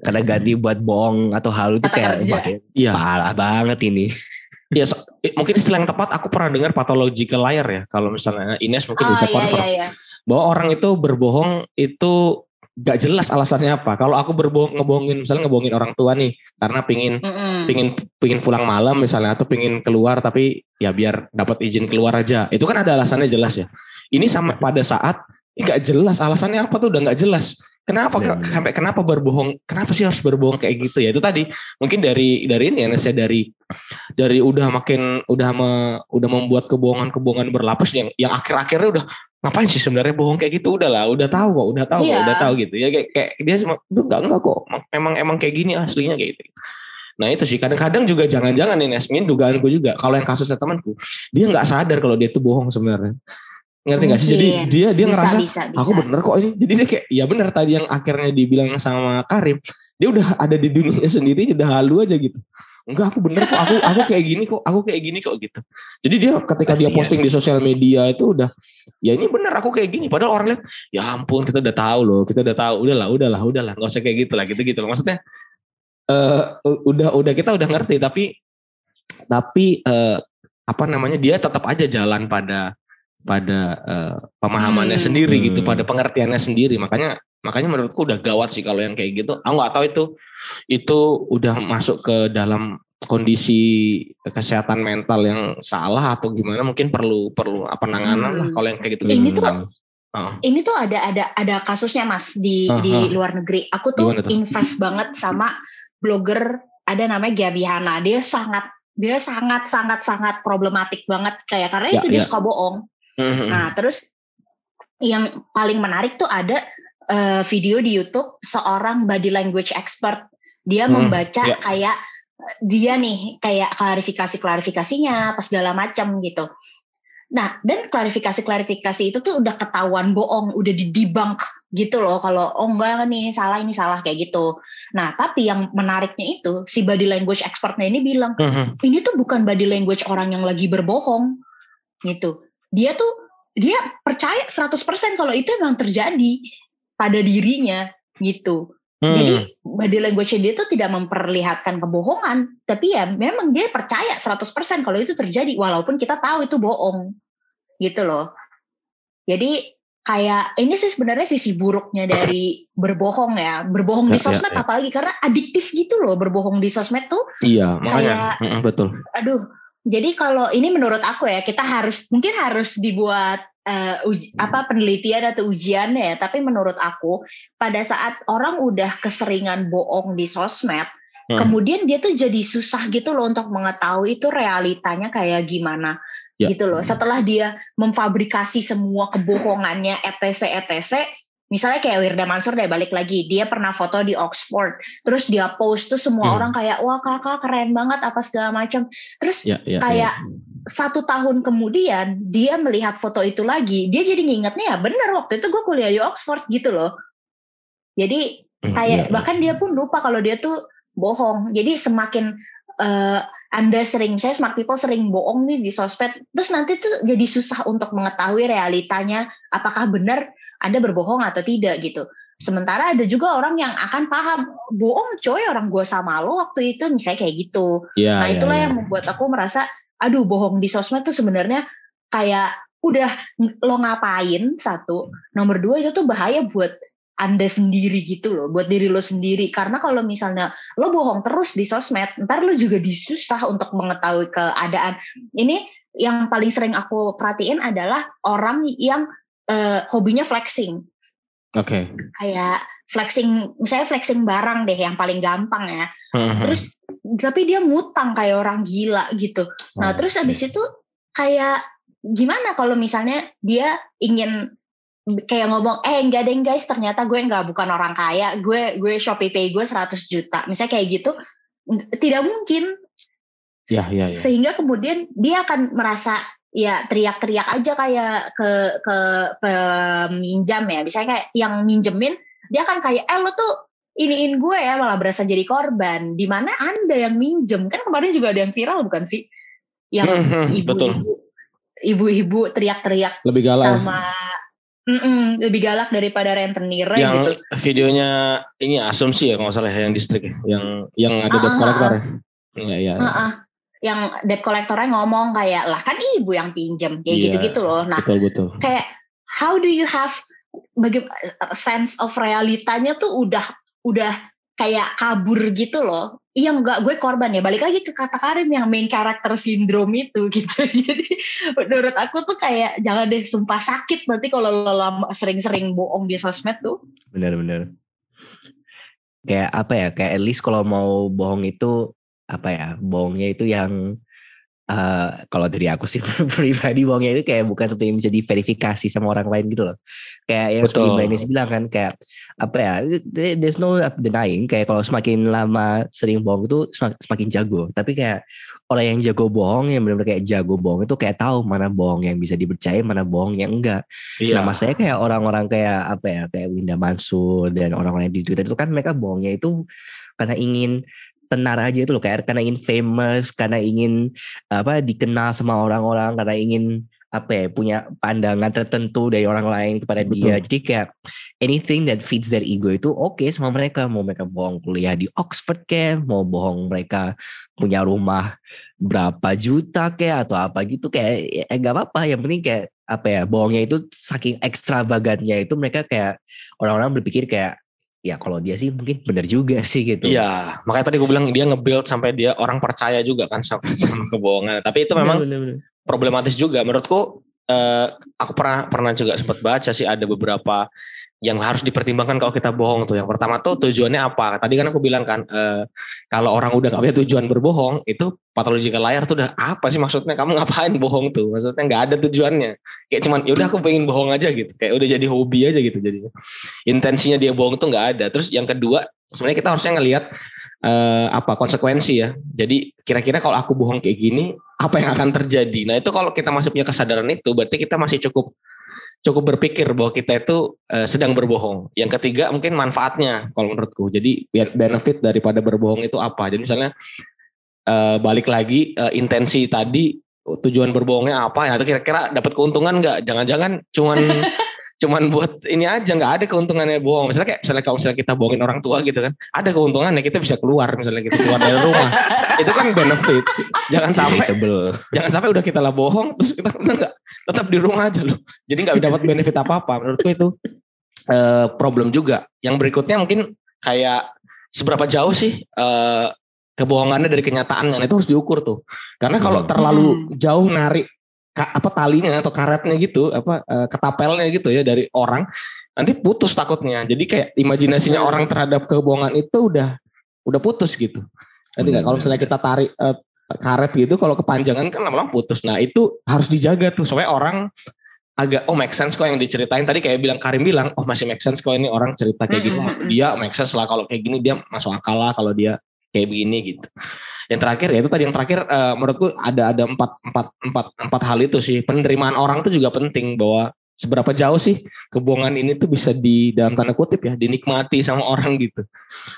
kata ganti buat bohong atau halu itu kayak iya. parah banget ini ya so, mungkin istilah yang tepat aku pernah dengar pathological liar ya kalau misalnya Ines mungkin oh, bisa iya, confirm. iya, iya. bahwa orang itu berbohong itu gak jelas alasannya apa. Kalau aku berbohong ngebohongin misalnya ngebohongin orang tua nih karena pingin mm -hmm. pingin pingin pulang malam misalnya atau pingin keluar tapi ya biar dapat izin keluar aja. Itu kan ada alasannya jelas ya. Ini sama pada saat nggak jelas alasannya apa tuh? Udah nggak jelas Kenapa ya, sampai kenapa berbohong? Kenapa sih harus berbohong kayak gitu ya? Itu tadi mungkin dari dari ini ya saya dari dari udah makin udah me, udah membuat kebohongan-kebohongan berlapis yang yang akhir-akhirnya udah ngapain sih sebenarnya bohong kayak gitu? Udah lah udah tahu kok udah tahu yeah. kok udah tahu gitu ya. Kayak, kayak dia cuma enggak enggak kok. Memang emang kayak gini aslinya kayak gitu. Nah itu sih kadang-kadang juga jangan-jangan nih Nesmin dugaanku juga kalau yang kasusnya temanku dia nggak sadar kalau dia tuh bohong sebenarnya ngerti gak sih? Jadi dia dia bisa, ngerasa bisa, bisa. aku bener kok ini. Jadi dia kayak ya bener tadi yang akhirnya dibilang sama Karim dia udah ada di dunia sendiri udah halu aja gitu. Enggak aku bener kok aku aku kayak gini kok aku kayak gini kok gitu. Jadi dia ketika dia posting di sosial media itu udah ya ini bener aku kayak gini. Padahal orang lihat ya ampun kita udah tahu loh kita udah tahu. Udahlah udahlah udahlah nggak usah kayak gitu lah gitu gitu loh. Maksudnya uh, udah udah kita udah ngerti tapi tapi uh, apa namanya dia tetap aja jalan pada pada uh, pemahamannya hmm. sendiri gitu, pada pengertiannya sendiri. Makanya makanya menurutku udah gawat sih kalau yang kayak gitu. Aku nggak tahu itu itu udah masuk ke dalam kondisi kesehatan mental yang salah atau gimana mungkin perlu perlu apa penanganan hmm. lah kalau yang kayak gitu. Ini tuh uh. ini tuh ada ada ada kasusnya Mas di uh, di luar negeri. Aku tuh, invest banget sama blogger ada namanya Gabi Hana. Dia sangat dia sangat sangat sangat problematik banget kayak karena ya, itu dia ya. suka bohong Mm-hmm. Nah, terus yang paling menarik tuh ada uh, video di YouTube seorang body language expert. Dia mm, membaca yeah. kayak dia nih kayak klarifikasi-klarifikasinya pas segala macam gitu. Nah, dan klarifikasi-klarifikasi itu tuh udah ketahuan bohong, udah didibang gitu loh kalau oh enggak nih ini salah ini salah kayak gitu. Nah, tapi yang menariknya itu si body language expertnya ini bilang, -hmm. ini tuh bukan body language orang yang lagi berbohong gitu dia tuh dia percaya 100% kalau itu memang terjadi pada dirinya gitu. Hmm. Jadi body language dia tuh tidak memperlihatkan kebohongan, tapi ya memang dia percaya 100% kalau itu terjadi walaupun kita tahu itu bohong. Gitu loh. Jadi kayak ini sih sebenarnya sisi buruknya dari berbohong ya. Berbohong ya, di ya, sosmed ya, ya. apalagi karena adiktif gitu loh berbohong di sosmed tuh. Iya, makanya kayak, betul. Aduh, jadi kalau ini menurut aku ya kita harus mungkin harus dibuat uh, uji, apa penelitian atau ujiannya ya. Tapi menurut aku pada saat orang udah keseringan bohong di sosmed, hmm. kemudian dia tuh jadi susah gitu loh untuk mengetahui itu realitanya kayak gimana. Ya. gitu loh. Setelah dia memfabrikasi semua kebohongannya etc etc misalnya kayak Wirda Mansur deh balik lagi. Dia pernah foto di Oxford. Terus dia post tuh semua hmm. orang kayak wah kakak keren banget apa segala macam. Terus ya, ya, kayak ya. satu tahun kemudian dia melihat foto itu lagi dia jadi ngingetnya ya bener waktu itu gue kuliah di Oxford gitu loh. Jadi hmm, kayak ya, bahkan dia pun lupa kalau dia tuh bohong. Jadi semakin uh, anda sering, saya smart people sering bohong nih di sosmed, terus nanti tuh jadi susah untuk mengetahui realitanya, apakah benar anda berbohong atau tidak gitu. Sementara ada juga orang yang akan paham, bohong coy orang gue sama lo waktu itu misalnya kayak gitu. Ya, nah iya, itulah ya. yang membuat aku merasa, aduh bohong di sosmed tuh sebenarnya kayak udah lo ngapain satu, nomor dua itu tuh bahaya buat anda sendiri gitu loh, buat diri lo sendiri. Karena kalau misalnya lo bohong terus di sosmed, ntar lo juga disusah untuk mengetahui keadaan. Ini yang paling sering aku perhatiin adalah orang yang uh, hobinya flexing. Oke. Okay. Kayak flexing, misalnya flexing barang deh yang paling gampang ya. Mm-hmm. Terus tapi dia mutang kayak orang gila gitu. Nah, oh, terus abis itu kayak gimana kalau misalnya dia ingin kayak ngomong eh enggak deh guys ternyata gue nggak bukan orang kaya gue gue shopee pay gue 100 juta misalnya kayak gitu tidak mungkin ya, ya, ya. sehingga kemudian dia akan merasa ya teriak-teriak aja kayak ke ke peminjam ya. Misalnya kayak yang minjemin dia kan kayak eh lo tuh iniin gue ya malah berasa jadi korban. Di mana anda yang minjem? Kan kemarin juga ada yang viral bukan sih? Yang hmm, hmm, ibu-ibu ibu-ibu teriak-teriak lebih galak sama mm -mm, lebih galak daripada rentenir yang gitu. videonya ini asumsi ya kalau salah ya, yang distrik ya, yang yang ada uh, debt collector uh, ya, ya, uh, uh yang debt collectornya ngomong kayak lah kan ibu yang pinjem kayak iya, gitu-gitu loh. Nah, betul, betul. kayak how do you have bagi sense of realitanya tuh udah udah kayak kabur gitu loh. Iya enggak gue korban ya. Balik lagi ke kata Karim yang main karakter sindrom itu gitu. Jadi menurut aku tuh kayak jangan deh sumpah sakit nanti kalau lo sering-sering bohong di sosmed tuh. Bener-bener. Kayak apa ya? Kayak at least kalau mau bohong itu apa ya bohongnya itu yang uh, kalau dari aku sih pribadi bohongnya itu kayak bukan seperti yang bisa diverifikasi sama orang lain gitu loh. Kayak yang seperti Mbak Ines bilang kan kayak apa ya there's no denying kayak kalau semakin lama sering bohong itu semakin jago. Tapi kayak orang yang jago bohong yang benar-benar kayak jago bohong itu kayak tahu mana bohong yang bisa dipercaya mana bohong yang enggak. Iya. nah saya kayak orang-orang kayak apa ya kayak Winda Mansur dan orang-orang di Twitter itu kan mereka bohongnya itu karena ingin tenar aja itu loh kayak karena ingin famous karena ingin apa dikenal sama orang-orang karena ingin apa ya punya pandangan tertentu dari orang lain kepada Betul. dia. Jadi kayak anything that feeds their ego itu oke okay sama mereka. Mau mereka bohong kuliah di Oxford kayak mau bohong mereka punya rumah berapa juta kayak atau apa gitu kayak ya gak apa-apa. Yang penting kayak apa ya bohongnya itu saking ekstravagannya itu mereka kayak orang-orang berpikir kayak ya kalau dia sih mungkin benar juga sih gitu. Iya, makanya tadi gue bilang dia nge-build sampai dia orang percaya juga kan sama, sama kebohongan. Tapi itu memang bener, bener. problematis juga menurutku. Uh, aku pernah pernah juga sempat baca sih ada beberapa yang harus dipertimbangkan kalau kita bohong tuh. Yang pertama tuh tujuannya apa? Tadi kan aku bilang kan e, kalau orang udah gak punya tujuan berbohong itu patologi layar tuh udah apa sih maksudnya? Kamu ngapain bohong tuh? Maksudnya nggak ada tujuannya. Kayak cuman ya udah aku pengen bohong aja gitu. Kayak udah jadi hobi aja gitu jadinya. Intensinya dia bohong tuh nggak ada. Terus yang kedua sebenarnya kita harusnya ngelihat uh, apa konsekuensi ya. Jadi kira-kira kalau aku bohong kayak gini, apa yang akan terjadi? Nah itu kalau kita masih punya kesadaran itu, berarti kita masih cukup cukup berpikir bahwa kita itu uh, sedang berbohong. Yang ketiga mungkin manfaatnya kalau menurutku. Jadi benefit daripada berbohong itu apa? Jadi misalnya uh, balik lagi uh, intensi tadi tujuan berbohongnya apa ya? Atau kira-kira dapat keuntungan nggak? Jangan-jangan cuman cuman buat ini aja nggak ada keuntungannya bohong misalnya kayak misalnya kalau misalnya kita bohongin orang tua gitu kan ada keuntungannya kita bisa keluar misalnya kita keluar dari rumah itu kan benefit jangan sampai jangan sampai udah kita lah bohong terus kita nggak tetap di rumah aja loh. Jadi nggak dapat benefit apa apa menurutku itu uh, problem juga. Yang berikutnya mungkin kayak seberapa jauh sih uh, kebohongannya dari kenyataannya. Itu harus diukur tuh. Karena kalau hmm. terlalu jauh narik apa talinya atau karetnya gitu apa uh, ketapelnya gitu ya dari orang nanti putus takutnya. Jadi kayak imajinasinya hmm. orang terhadap kebohongan itu udah udah putus gitu. Nanti nggak? Kalau misalnya kita tarik uh, karet gitu kalau kepanjangan kan lama-lama putus. Nah itu harus dijaga tuh supaya orang agak oh make sense kok yang diceritain. Tadi kayak bilang Karim bilang oh masih make sense kok ini orang cerita kayak gini. Dia make sense lah kalau kayak gini dia masuk akal lah kalau dia kayak begini gitu. Yang terakhir ya itu tadi yang terakhir uh, menurutku ada ada empat empat empat empat hal itu sih. Penerimaan orang itu juga penting bahwa seberapa jauh sih kebohongan ini tuh bisa di dalam tanda kutip ya dinikmati sama orang gitu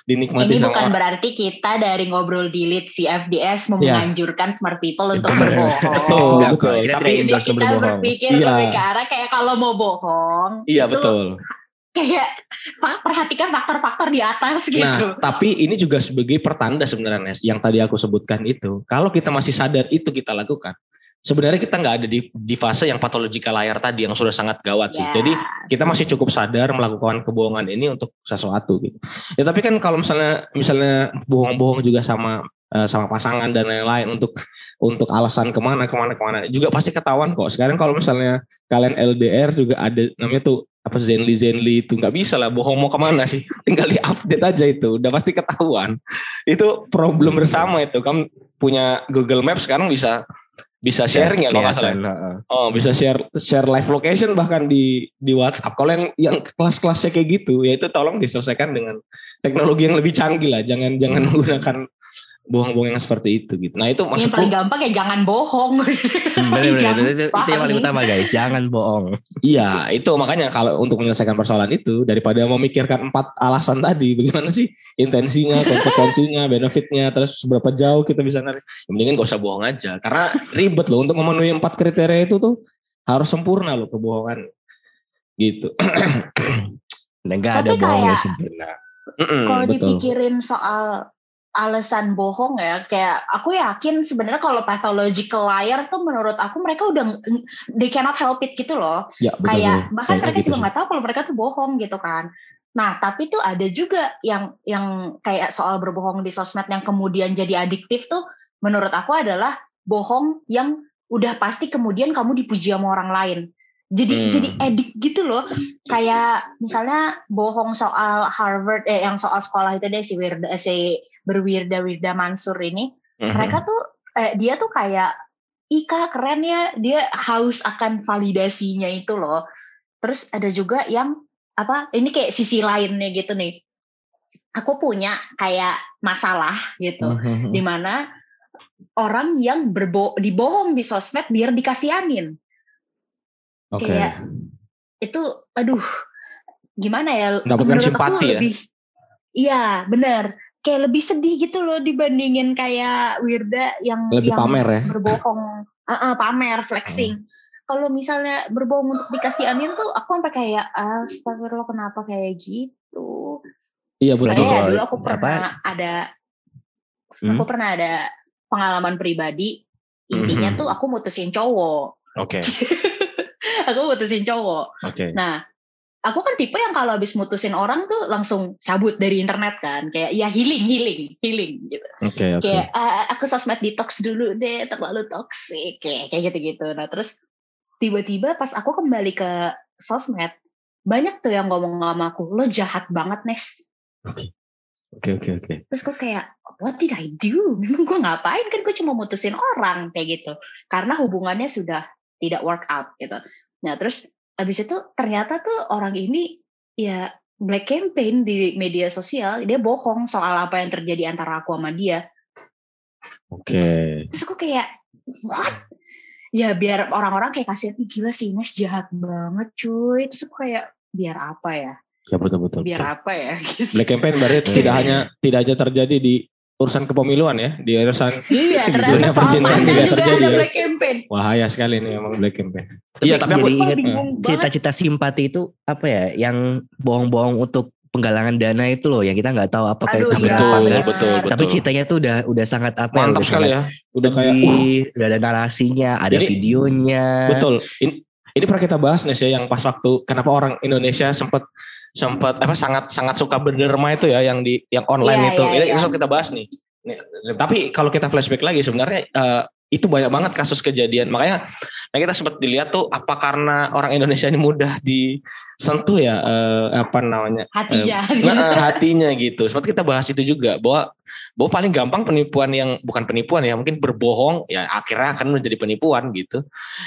dinikmati ini sama bukan orang. berarti kita dari ngobrol di lead CFDS mau ya. menganjurkan smart people untuk berbohong betul betul tapi kita, kita berpikir ya. lebih ke arah kayak kalau mau bohong iya betul kayak perhatikan faktor-faktor di atas nah, gitu. Nah, tapi ini juga sebagai pertanda sebenarnya yang tadi aku sebutkan itu. Kalau kita masih sadar itu kita lakukan, sebenarnya kita nggak ada di, di fase yang patologika layar tadi yang sudah sangat gawat sih. Yeah. Jadi kita masih cukup sadar melakukan kebohongan ini untuk sesuatu gitu. Ya tapi kan kalau misalnya misalnya bohong-bohong juga sama eh, sama pasangan dan lain-lain untuk untuk alasan ke mana ke mana ke mana juga pasti ketahuan kok. Sekarang kalau misalnya kalian LDR juga ada namanya tuh apa Zenly Zenly itu nggak bisa lah bohong mau ke mana sih tinggal di update aja itu udah pasti ketahuan itu problem bersama itu kamu punya Google Maps sekarang bisa bisa sharing ya, kalau nggak salah oh bisa share share live location bahkan di di WhatsApp. Kalau yang yang kelas-kelasnya kayak gitu ya itu tolong diselesaikan dengan teknologi yang lebih canggih lah. Jangan jangan menggunakan bohong-bohong yang seperti itu gitu. Nah itu maksudnya paling gampang ya jangan bohong. Bener, bener, itu, itu yang paling utama guys, jangan bohong. Iya itu makanya kalau untuk menyelesaikan persoalan itu daripada memikirkan empat alasan tadi, bagaimana sih intensinya, konsekuensinya, benefitnya, terus seberapa jauh kita bisa narik. Mendingan gak usah bohong aja, karena ribet loh untuk memenuhi empat kriteria itu tuh harus sempurna loh kebohongan gitu. Dan gak ada bohong yang sempurna. Kalau dipikirin soal alasan bohong ya. Kayak aku yakin sebenarnya kalau pathological liar tuh menurut aku mereka udah they cannot help it gitu loh. Ya, betul, kayak betul. bahkan mereka gitu juga nggak tahu kalau mereka tuh bohong gitu kan. Nah tapi tuh ada juga yang yang kayak soal berbohong di sosmed yang kemudian jadi adiktif tuh menurut aku adalah bohong yang udah pasti kemudian kamu dipuji sama orang lain. Jadi hmm. jadi edik gitu loh. Kayak misalnya bohong soal Harvard eh yang soal sekolah itu deh si Wirda eh, si berwirda Wirda Mansur ini uh-huh. mereka tuh eh, dia tuh kayak Ika keren ya dia haus akan validasinya itu loh terus ada juga yang apa ini kayak sisi lainnya gitu nih aku punya kayak masalah gitu uh-huh. di mana orang yang berbo dibohong di sosmed biar dikasianin okay. kayak itu aduh gimana ya mendapatkan simpati ya lebih, iya benar kayak lebih sedih gitu loh dibandingin kayak Wirda yang lebih yang pamer ya berbohong uh, uh, pamer flexing hmm. kalau misalnya berbohong untuk dikasih angin tuh aku sampai kayak astagfirullah kenapa kayak gitu iya boleh ya, dulu aku pernah apa? ada hmm? aku pernah ada pengalaman pribadi intinya hmm. tuh aku mutusin cowok oke okay. aku mutusin cowok okay. nah aku kan tipe yang kalau habis mutusin orang tuh langsung cabut dari internet kan. Kayak ya healing healing healing gitu. Okay, okay. kayak ah, aku sosmed detox dulu deh terlalu toxic kayak kayak gitu gitu nah terus tiba-tiba pas aku kembali ke sosmed banyak tuh yang ngomong sama aku lo jahat banget Nes. Oke. Oke oke oke. Terus gue kayak what did I do? Memang gue ngapain kan gue cuma mutusin orang kayak gitu. Karena hubungannya sudah tidak work out gitu. Nah terus Habis itu ternyata tuh orang ini ya black campaign di media sosial, dia bohong soal apa yang terjadi antara aku sama dia. Oke. Okay. Terus aku kayak what? Ya biar orang-orang kayak kasih gila sih Ines jahat banget cuy. Terus aku kayak biar apa ya? Ya betul betul. Biar betul. apa ya? Black campaign berarti tidak hanya tidak hanya terjadi di urusan kepemiluan ya di urusan iya dunia percintaan juga juga terjadi ada ya. black campaign Wahaya sekali nih emang black campaign. Tapi Iya, tapi aku banget. cita-cita simpati itu apa ya? Yang bohong-bohong untuk penggalangan dana itu loh, yang kita nggak tahu apakah Aduh, itu iya. benar apa betul, enggak. betul, betul. Tapi ceritanya tuh udah udah sangat apa ya? mantap udah sekali sangat ya. Udah kayak uh, udah ada narasinya, ada Jadi, videonya. betul. Ini, ini pernah kita bahas nih ya yang pas waktu kenapa orang Indonesia sempat sempat apa sangat sangat suka berderma itu ya yang di yang online Iya, itu. iya, ini iya. itu kita bahas nih. Nih, Tapi kalau kita flashback lagi sebenarnya eh, itu banyak banget kasus kejadian. Makanya nah kita sempat dilihat tuh apa karena orang Indonesia ini mudah disentuh ya eh, apa namanya hatinya Nah, hatinya gitu. Seperti kita bahas itu juga bahwa bahwa paling gampang penipuan yang bukan penipuan ya, mungkin berbohong ya akhirnya akan menjadi penipuan gitu.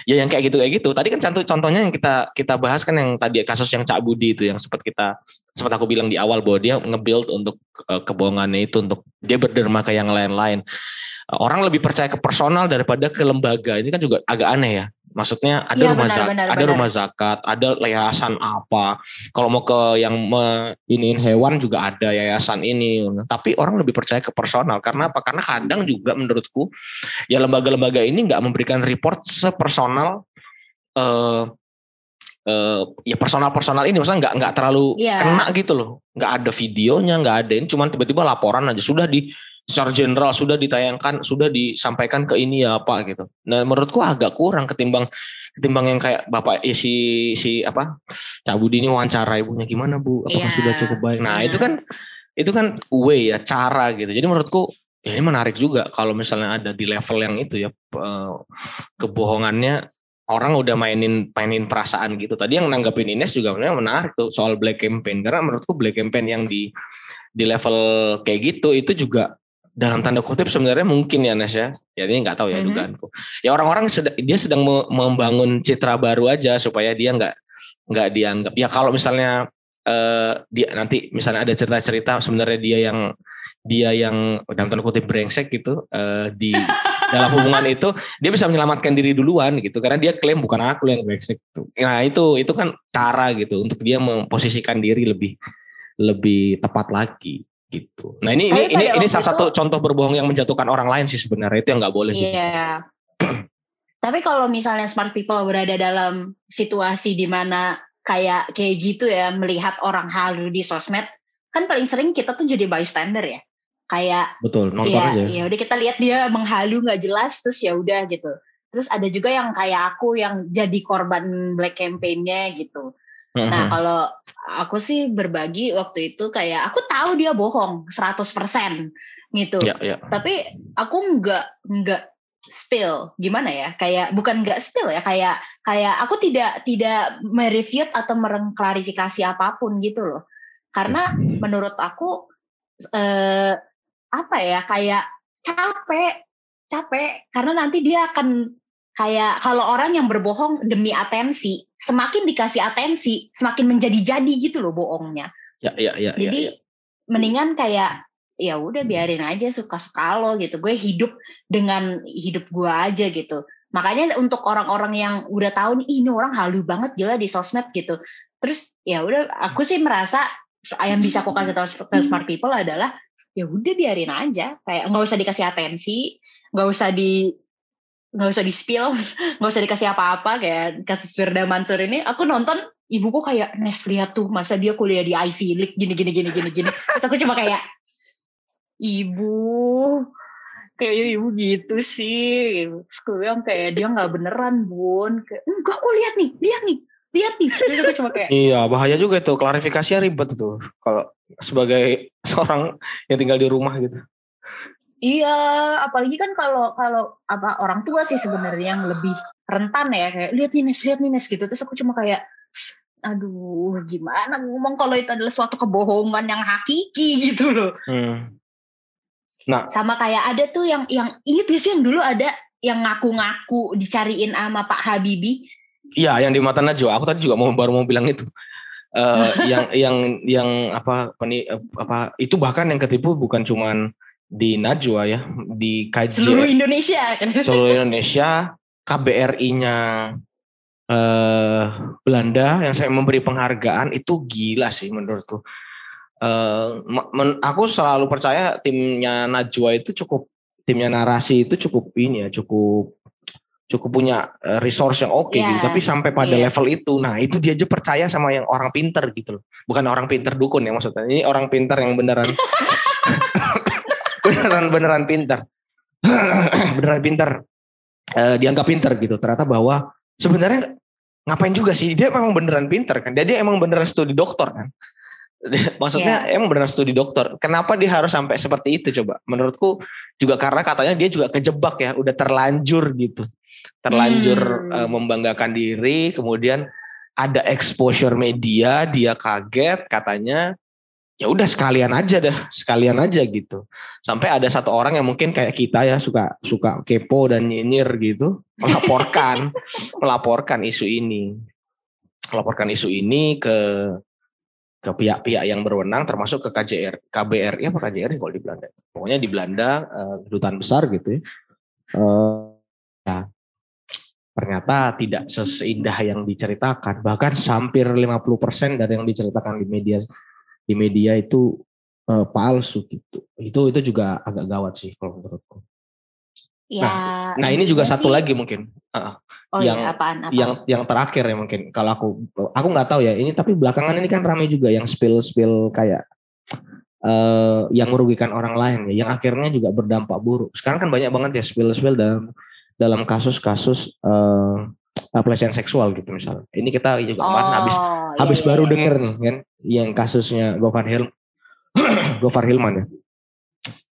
Ya yang kayak gitu kayak gitu. Tadi kan contoh contohnya yang kita kita bahas kan yang tadi kasus yang Cak Budi itu yang sempat kita sempat aku bilang di awal bahwa dia nge-build untuk eh, kebohongannya itu untuk dia berderma ke yang lain-lain. Orang lebih percaya ke personal daripada ke lembaga. Ini kan juga agak aneh ya. Maksudnya ada Iya, rumah benar, zakat, benar, ada benar. rumah zakat, ada yayasan apa. Kalau mau ke yang me, iniin hewan juga ada yayasan ini. Tapi orang lebih percaya ke personal karena apa? Karena kadang juga menurutku ya lembaga-lembaga ini nggak memberikan report sepersonal eh eh, ya personal-personal ini maksudnya nggak nggak terlalu Iya. kena gitu loh. Nggak ada videonya, nggak ada ini cuman tiba-tiba laporan aja sudah di secara general sudah ditayangkan, sudah disampaikan ke ini ya apa gitu. Nah, menurutku agak kurang ketimbang ketimbang yang kayak bapak eh, si si apa Cabudi ini wawancara ibunya gimana bu? Apakah Iya. sudah cukup baik? Nah Iya. itu kan itu kan way ya cara gitu. Jadi menurutku ya ini menarik juga kalau misalnya ada di level yang itu ya kebohongannya orang udah mainin mainin perasaan gitu. Tadi yang nanggapin Ines juga sebenarnya menarik tuh soal black campaign karena menurutku black campaign yang di di level kayak gitu itu juga dalam tanda kutip sebenarnya mungkin ya Nes ya. Ya ini nggak tahu ya Mhm. dugaanku. Ya orang-orang sed- dia sedang me- membangun citra baru aja supaya dia nggak nggak dianggap. Ya kalau misalnya eh, dia nanti misalnya ada cerita-cerita sebenarnya dia yang dia yang dalam tanda kutip brengsek gitu eh, di dalam hubungan itu dia bisa menyelamatkan diri duluan gitu karena dia klaim bukan aku yang brengsek gitu. Nah itu itu kan cara gitu untuk dia memposisikan diri lebih lebih tepat lagi gitu. Nah ini ini Tapi ini ini salah satu itu- contoh berbohong yang menjatuhkan orang lain sih sebenarnya itu yang nggak boleh sih. Iya. Tapi kalau misalnya smart people berada dalam situasi di mana kayak kayak gitu ya melihat orang halu di sosmed, kan paling sering kita tuh jadi bystander ya. Kayak Betul nonton ya, aja. ya udah kita lihat dia menghalu nggak jelas terus ya udah gitu. Terus ada juga yang kayak aku yang jadi korban black campaign-nya gitu. Nah, kalau aku sih berbagi waktu itu kayak aku tahu dia bohong 100% gitu. ya ya. Tapi aku nggak nggak spill gimana ya? Kayak bukan nggak spill ya, kayak kayak aku tidak tidak merefute atau mengklarifikasi apa pun gitu loh. Karena menurut aku eh apa ya? Kayak capek, capek karena nanti dia akan kayak kalau orang yang berbohong demi atensi, semakin dikasih atensi, semakin menjadi-jadi gitu loh bohongnya. Ya ya ya. ya, Jadi ya. mendingan kayak ya udah biarin aja suka-suka lo gitu. Gue hidup dengan hidup gue aja gitu. Makanya untuk orang-orang yang udah tahu nih "Ih, ini orang halu banget gila di sosmed gitu. Terus ya udah aku sih merasa yang bisa aku kasih tahu ke smart people adalah ya udah biarin aja kayak nggak usah dikasih atensi nggak usah di nggak usah di spill nggak usah dikasih apa-apa kayak kasus Firda Mansur ini aku nonton ibuku kayak Nes lihat tuh masa dia kuliah di Ivy League gini gini gini gini gini. Terus aku cuma kayak ibu kayaknya ibu gitu sih. Terus aku bilang kayak dia nggak beneran bun. Kayak enggak aku lihat nih lihat nih lihat nih. Terus aku cuma kayak Iya bahaya juga itu klarifikasinya ribet tuh kalau sebagai seorang yang tinggal di rumah gitu. Iya, apalagi kan kalau kalau apa orang tua sih sebenarnya yang lebih rentan ya kayak lihat nih Nes, lihat nih Nes gitu. Terus aku cuma kayak aduh gimana ngomong kalau itu adalah suatu kebohongan yang hakiki gitu loh. Hmm. Nah Sama kayak ada tuh yang yang inget gak sih yang dulu ada yang ngaku-ngaku dicariin sama Pak Habibie. Iya, yang di mata Najwa. Aku tadi juga mau baru mau bilang itu. Eh, yang yang yang apa peni, apa itu bahkan yang ketipu bukan cuman di Najwa ya, di Seluruh KJ Indonesia kan. seluruh Indonesia, KBRI-nya eh Belanda yang saya memberi penghargaan itu gila sih menurutku. uh, aku selalu percaya timnya Najwa itu cukup timnya narasi itu cukup ini ya cukup cukup punya eh, resource yang oke okay, yeah. gitu. tapi sampai pada yeah. level itu nah itu dia aja percaya sama yang orang pinter gitu loh bukan orang pinter dukun ya maksudnya ini orang pinter yang beneran beneran beneran pinter beneran pinter uh, dianggap pinter gitu ternyata bahwa sebenarnya ngapain juga sih dia memang beneran pinter kan dia, dia emang beneran studi dokter kan Maksudnya yeah. emang benar studi dokter. Kenapa dia harus sampai seperti itu coba? Menurutku juga karena katanya dia juga kejebak ya, udah terlanjur gitu. Terlanjur hmm. uh, membanggakan diri, kemudian ada exposure media, dia kaget katanya ya udah sekalian aja dah, sekalian aja gitu. Sampai ada satu orang yang mungkin kayak kita ya suka suka kepo dan nyinyir gitu, melaporkan melaporkan isu ini. Melaporkan isu ini ke ke pihak-pihak yang berwenang termasuk ke KJR KBRI apa KJRI kalau di Belanda pokoknya di Belanda uh, kedutaan besar gitu ya uh, ya ternyata tidak seindah yang diceritakan bahkan hampir 50% dari yang diceritakan di media di media itu uh, palsu gitu. Itu itu juga agak gawat sih kalau menurutku. Ya, nah, nah ini juga satu lagi mungkin. Uh, Oh yang iya, apaan, apaan? yang yang terakhir ya mungkin. Kalau aku aku nggak tahu ya ini tapi belakangan ini kan ramai juga yang spill spill kayak uh, yang merugikan orang lain ya yang akhirnya juga berdampak buruk. Sekarang kan banyak banget ya spill spill dalam dalam kasus-kasus uh, pelecehan seksual gitu misalnya ini kita juga oh, habis iya, habis iya, baru iya. denger nih kan yang kasusnya Gofar Hil Gofar Hilman ya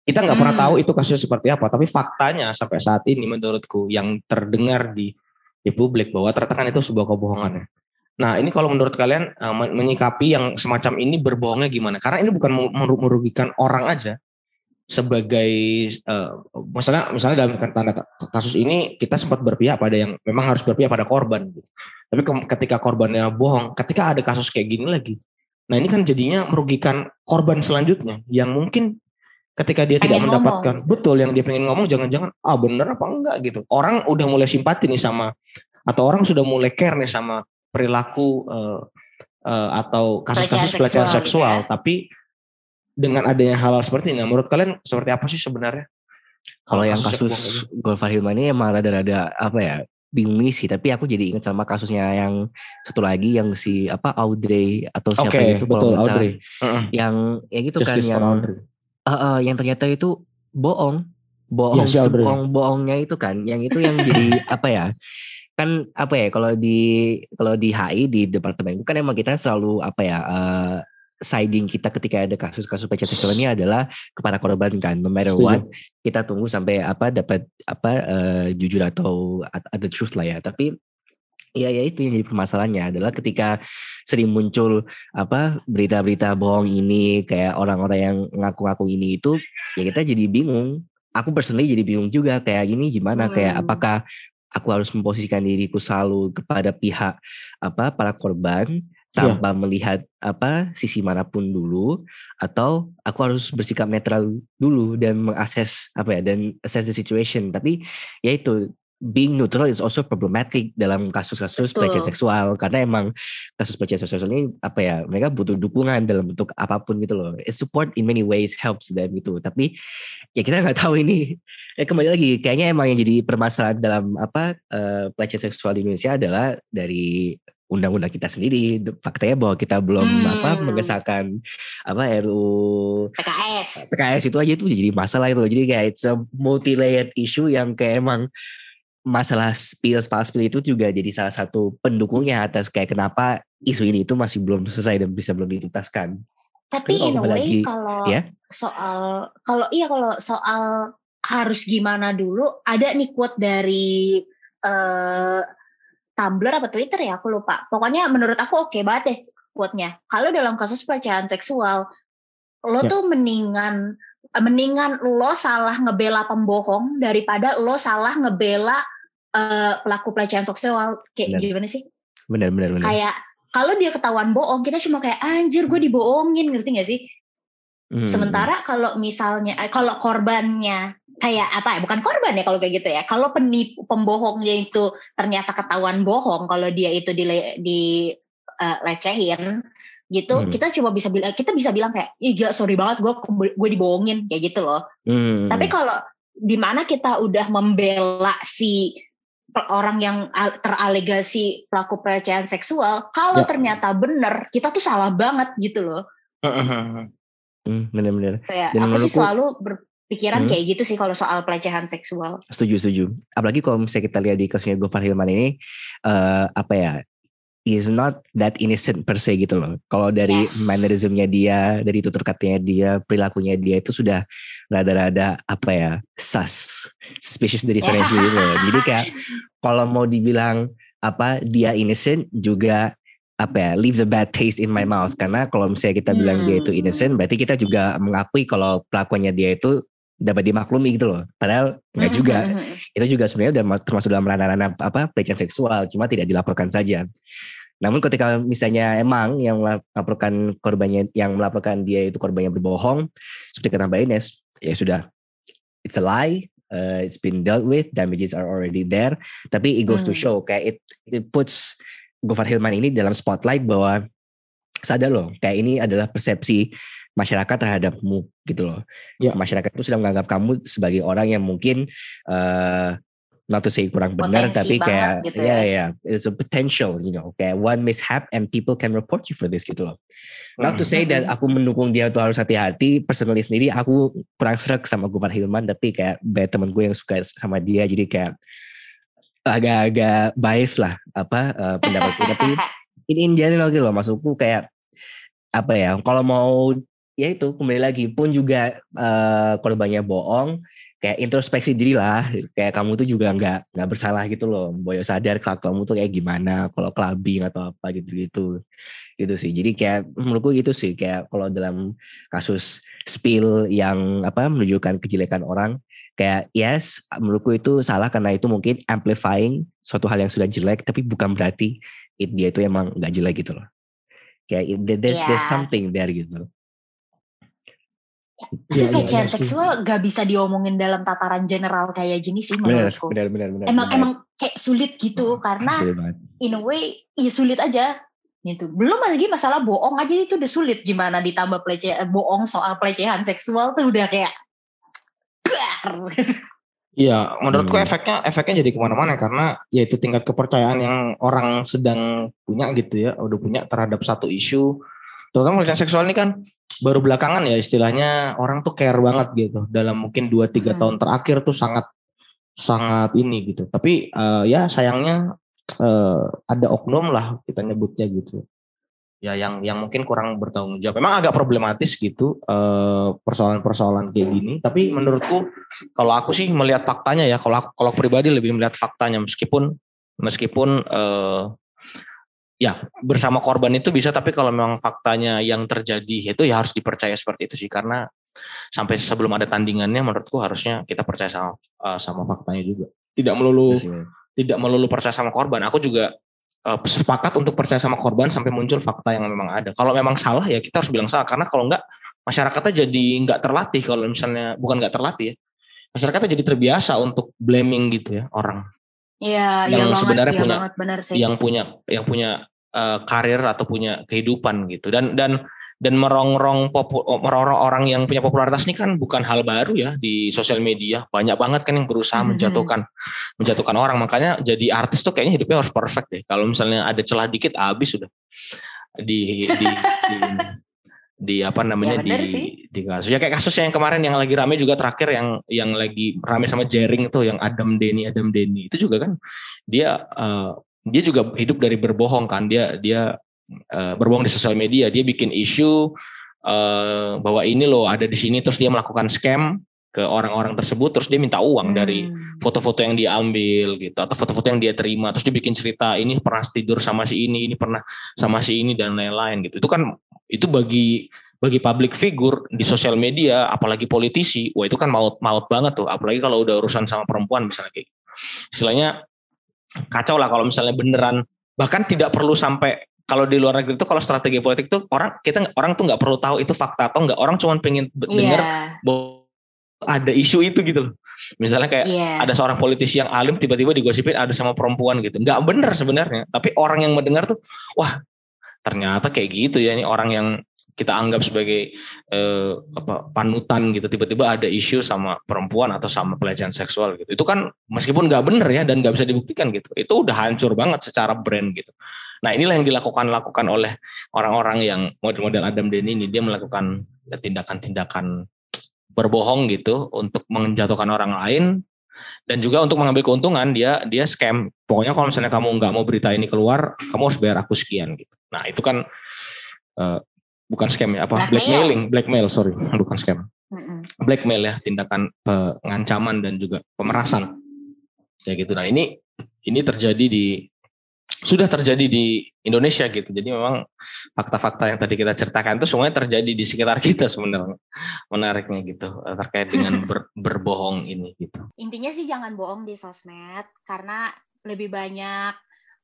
kita nggak hmm. pernah tahu itu kasusnya seperti apa tapi faktanya sampai saat ini menurutku yang terdengar di di publik bahwa ternyata kan itu sebuah kebohongan ya. Nah ini kalau menurut kalian uh, menyikapi yang semacam ini berbohongnya gimana? Karena ini bukan merugikan orang aja sebagai uh, misalnya misalnya dalam tanda kasus ini kita sempat berpihak pada yang memang harus berpihak pada korban gitu. Tapi ketika korbannya bohong, ketika ada kasus kayak gini lagi, nah ini kan jadinya merugikan korban selanjutnya yang mungkin ketika dia pengen tidak mendapatkan ngomong. betul yang dia pengen ngomong jangan-jangan ah bener apa enggak gitu orang udah mulai simpati nih sama atau orang sudah mulai care nih sama perilaku uh, uh, atau kasus-kasus pelecehan seksual, seksual gitu ya. tapi dengan adanya hal, hal seperti ini menurut kalian seperti apa sih sebenarnya? Kalau yang kasus Golfar Hilman ini. Emang rada-rada apa ya bingung sih tapi aku jadi ingat sama kasusnya yang satu lagi yang si apa Audrey atau siapa okay, itu betul Audrey. Uh -uh. yang ya gitu kan, Justice kan yang Audrey. Uh, uh, yang ternyata itu bohong. Bohong ya, bohong bohongnya itu kan yang itu yang jadi apa ya kan apa ya kalau di kalau di HI di departemen kan emang kita selalu apa ya uh, siding kita ketika ada kasus-kasus pelecehan seksual ini adalah kepada korban kan no matter Setuju. what kita tunggu sampai apa dapat apa uh, jujur atau ada truth lah ya tapi Ya, ya itu yang jadi permasalahannya adalah ketika sering muncul apa berita-berita bohong ini kayak orang-orang yang ngaku-ngaku ini itu ya kita jadi bingung. Aku personally jadi bingung juga kayak gini gimana hmm. kayak apakah aku harus memposisikan diriku selalu kepada pihak apa para korban. Tanpa yeah. melihat apa sisi mana pun dulu atau aku harus bersikap netral dulu dan mengakses apa ya dan assess the situation tapi ya itu being neutral is also problematic dalam kasus-kasus pelecehan seksual karena emang kasus pelecehan seksual ini apa ya mereka butuh dukungan dalam bentuk apa pun gitu loh. It support in many ways helps them gitu. Tapi ya kita nggak tahu ini. Ya kembali lagi kayaknya emang yang jadi permasalahan dalam apa uh, pelecehan seksual di Indonesia adalah dari undang-undang kita sendiri faktanya bahwa kita belum hmm. apa mengesahkan apa RU PKS PKS itu aja itu jadi masalah itu jadi kayak it's a multi layered issue yang kayak emang masalah spill spill spill itu juga jadi salah satu pendukungnya atas kayak kenapa isu ini itu masih belum selesai dan bisa belum dituntaskan. Tapi in a way kalau ya? soal kalau iya kalau soal harus gimana dulu ada nih quote dari uh, Tumblr apa Twitter ya aku lupa. Pokoknya menurut aku oke okay banget deh quote-nya. Kalau dalam kasus pelecehan seksual lo ya. tuh mendingan mendingan lo salah ngebela pembohong daripada lo salah ngebela uh, pelaku pelecehan seksual kayak bener. gimana sih? Benar benar benar. Kayak kalau dia ketahuan bohong, kita cuma kayak anjir gue dibohongin, ngerti gak sih? Hmm. Sementara kalau misalnya eh, kalau korbannya kayak apa ya? Bukan korban ya kalau kayak gitu ya. Kalau penipu pembohongnya itu ternyata ketahuan bohong, kalau dia itu di di uh, lecehin, gitu hmm. kita cuma bisa bilang kita bisa bilang kayak iya gila sorry banget gue gue dibohongin kayak gitu loh hmm. tapi kalau di mana kita udah membela si orang yang teralegasi pelaku pelecehan seksual kalau ya. ternyata benar kita tuh salah banget gitu loh hmm, bener-bener kayak aku sih selalu berpikiran hmm. kayak gitu sih kalau soal pelecehan seksual setuju setuju apalagi kalau misalnya kita lihat di kasusnya Gofar Hilman ini uh, apa ya is not that innocent per se gitu loh. Kalau dari yes. mannerismnya dia, dari tutur katanya dia, perilakunya dia itu sudah rada-rada apa ya, sus, suspicious dari sana gitu loh. Jadi kayak kalau mau dibilang apa dia innocent juga apa ya leaves a bad taste in my mouth karena kalau misalnya kita bilang dia itu hmm. innocent berarti kita juga mengakui kalau pelakuannya dia itu dapat dimaklumi gitu loh. Padahal nggak hmm, juga. Hmm, itu juga sebenarnya udah termasuk dalam ranah-ranah apa pelecehan seksual, cuma tidak dilaporkan saja. Namun ketika misalnya emang yang melaporkan korbannya yang melaporkan dia itu korbannya berbohong, seperti kata Mbak Ines, ya sudah it's a lie, uh, it's been dealt with, damages are already there. Tapi it goes hmm. to show kayak it it puts Gofar Hilman ini dalam spotlight bahwa sadar loh, kayak ini adalah persepsi masyarakat terhadapmu gitu loh. Ya. Masyarakat itu sudah menganggap kamu sebagai orang yang mungkin uh, not to say kurang benar tapi kayak gitu ya ya yeah, it's a potential you know kayak one mishap and people can report you for this gitu loh. Not to say that aku mendukung dia tuh harus hati-hati. Personally sendiri aku kurang serak sama Gumar Hilman tapi kayak banyak temen gue yang suka sama dia jadi kayak agak-agak bias lah apa uh, pendapatku tapi in, in general gitu loh maksudku kayak apa ya kalau mau ya itu kembali lagi pun juga uh, korbannya bohong kayak introspeksi diri lah kayak kamu tuh juga nggak nggak bersalah gitu loh boyo sadar kalau kamu tuh kayak gimana kalau clubbing atau apa gitu gitu gitu sih jadi kayak menurutku gitu sih kayak kalau dalam kasus spill yang apa menunjukkan kejelekan orang kayak yes menurutku itu salah karena itu mungkin amplifying suatu hal yang sudah jelek tapi bukan berarti it, dia itu emang nggak jelek gitu loh. Kayak there's, yeah. there's something there gitu Ya, pelecehan ya, seksual gak bisa diomongin dalam tataran general kayak gini sih menurutku. Benar, benar, benar, emang benar. emang kayak sulit gitu karena in a way ya sulit aja gitu. Belum lagi masalah bohong aja itu udah sulit gimana ditambah pelecehan bohong soal pelecehan seksual tuh udah kayak Iya, menurutku hmm. efeknya efeknya jadi ke mana-mana karena yaitu tingkat kepercayaan yang orang sedang punya gitu ya, udah punya terhadap satu isu. Terutama pelecehan seksual ini kan baru belakangan ya istilahnya orang tuh care banget gitu dalam mungkin 2 3 hmm. tahun terakhir tuh sangat sangat ini gitu. Tapi uh, ya sayangnya uh, ada oknum lah kita nyebutnya gitu. Ya yang yang mungkin kurang bertanggung jawab. Memang agak problematis gitu persoalan persoalan-persoalan kayak gini, tapi menurutku kalau aku sih melihat faktanya ya, kalau kalau pribadi lebih melihat faktanya meskipun meskipun uh, ya bersama korban itu bisa tapi kalau memang faktanya yang terjadi itu ya harus dipercaya seperti itu sih. Karena sampai sebelum ada tandingannya menurutku harusnya kita percaya sama uh, sama faktanya juga. Tidak melulu ya, tidak melulu percaya sama korban. Aku juga uh, sepakat untuk percaya sama korban sampai muncul fakta yang memang ada. Kalau memang salah ya kita harus bilang salah. Karena kalau enggak masyarakatnya jadi nggak terlatih. Kalau misalnya bukan nggak terlatih ya masyarakatnya jadi terbiasa untuk blaming gitu ya orang. Iya, yang iya sebenarnya iya punya banget, bener sih. yang punya yang punya uh, karir atau punya kehidupan gitu. Dan dan dan merongrong popu, merongrong orang yang punya popularitas ini kan bukan hal baru ya di sosial media. Banyak banget kan yang berusaha mm-hmm. menjatuhkan menjatuhkan orang. Makanya jadi artis tuh kayaknya hidupnya harus perfect deh. Kalau misalnya ada celah dikit habis sudah. Di di, di di apa namanya ya, di di kasus. Ya kayak kasus yang kemarin yang lagi rame juga terakhir yang yang lagi rame sama Jering tuh yang Adam Denny Adam Denny. Itu juga kan dia uh, dia juga hidup dari berbohong kan. Dia dia uh, berbohong di sosial media. Dia bikin isu uh, bahwa ini loh ada di sini terus dia melakukan scam ke orang-orang tersebut terus dia minta uang hmm. dari foto-foto yang dia ambil gitu atau foto-foto yang dia terima. Terus dia bikin cerita ini pernah tidur sama si ini ini pernah sama si ini dan lain-lain gitu. Itu kan itu bagi bagi public figure di sosial media apalagi politisi wah itu kan maut maut banget tuh. Apalagi kalau udah urusan sama perempuan misalnya kayak gitu. istilahnya kacau lah kalau misalnya beneran. Bahkan tidak perlu sampai kalau di luar negeri itu kalau strategi politik itu orang kita orang tuh nggak perlu tahu itu fakta atau nggak. Orang cuma pengen dengar yeah. bahwa ada isu itu gitu loh. Misalnya kayak yeah. ada seorang politisi yang alim tiba-tiba digosipin ada sama perempuan gitu. Nggak bener sebenarnya. Tapi orang yang mendengar tuh wah ternyata kayak gitu ya ini orang yang kita anggap sebagai eh, apa panutan gitu. Tiba-tiba ada isu sama perempuan atau sama pelecehan seksual gitu. Itu kan meskipun nggak bener ya dan nggak bisa dibuktikan gitu itu udah hancur banget secara brand gitu. Nah inilah yang dilakukan lakukan oleh orang-orang yang model-model Adam Denny ini. Dia melakukan tindakan-tindakan berbohong gitu untuk menjatuhkan orang lain dan juga untuk mengambil keuntungan. Dia dia scam. Pokoknya kalau misalnya kamu nggak mau berita ini keluar kamu harus bayar aku sekian gitu. Nah itu kan uh, bukan scam ya apa blackmail. blackmailing blackmail sorry bukan scam blackmail ya tindakan pengancaman dan juga pemerasan kayak gitu nah ini ini terjadi di sudah terjadi di Indonesia gitu. Jadi memang fakta-fakta yang tadi kita ceritakan itu semuanya terjadi di sekitar kita sebenarnya. Menariknya gitu eh, terkait dengan ber, berbohong ini gitu. Intinya sih jangan bohong di sosmed karena lebih banyak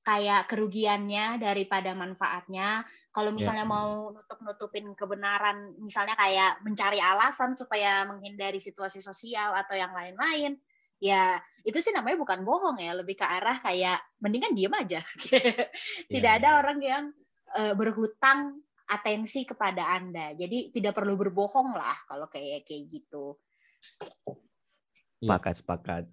kayak kerugiannya daripada manfaatnya. Kalau misalnya yeah. mau nutup-nutupin kebenaran, misalnya kayak mencari alasan supaya menghindari situasi sosial atau yang lain-lain, ya itu sih namanya bukan bohong ya lebih ke arah kayak mendingan diem aja tidak yeah. ada orang yang uh, berhutang atensi kepada anda jadi tidak perlu berbohong lah kalau kayak kayak gitu sepakat sepakat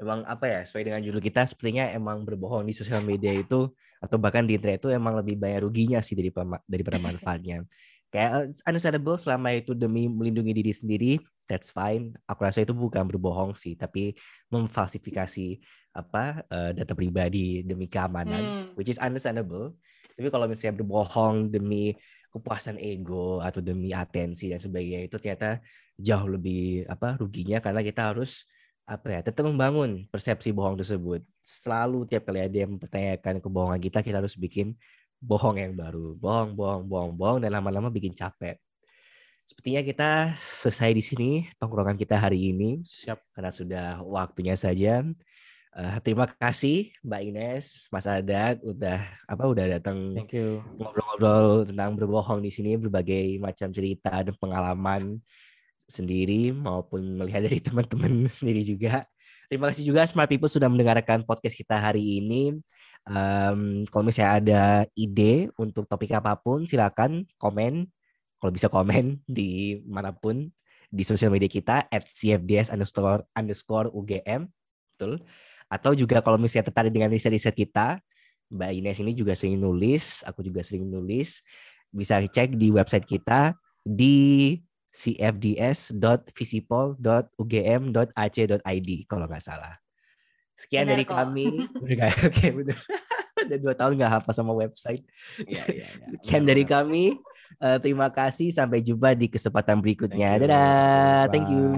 emang apa ya sesuai dengan judul kita sepertinya emang berbohong di sosial media itu atau bahkan di internet itu emang lebih banyak ruginya sih daripada daripada manfaatnya. Kayak eh, understandable selama itu demi melindungi diri sendiri that's fine. Aku rasa itu bukan berbohong sih tapi memfalsifikasi apa uh, data pribadi demi keamanan hmm. which is understandable. Tapi kalau misalnya berbohong demi kepuasan ego atau demi atensi dan sebagainya itu ternyata jauh lebih apa ruginya karena kita harus apa ya tetap membangun persepsi bohong tersebut selalu tiap kali ada yang mempertanyakan kebohongan kita kita harus bikin bohong yang baru, bohong, bohong, bohong, bohong, dan lama-lama bikin capek. Sepertinya kita selesai di sini tongkrongan kita hari ini. Siap. Karena sudah waktunya saja. Uh, terima kasih Mbak Ines, Mas Adat udah apa udah datang ngobrol-ngobrol tentang berbohong di sini berbagai macam cerita dan pengalaman sendiri maupun melihat dari teman-teman sendiri juga. Terima kasih juga Smart People sudah mendengarkan podcast kita hari ini. Um, kalau misalnya ada ide untuk topik apa pun, silakan komen. Kalau bisa komen di mana pun di sosial media kita at cfds underscore underscore ugm, betul. Atau juga kalau misalnya tertarik dengan riset-riset kita, Mbak Ines ini juga sering nulis, aku juga sering nulis. Bisa cek di website kita di cfds.visipol.ugm.ac.id kalau nggak salah. Sekian Benar dari kok. kami. Oke, benar. Udah dua tahun nggak hafal sama website. Ya, ya, ya. Sekian dari kami. Uh, terima kasih. Sampai jumpa di kesempatan berikutnya. Thank Dadah. Thank you.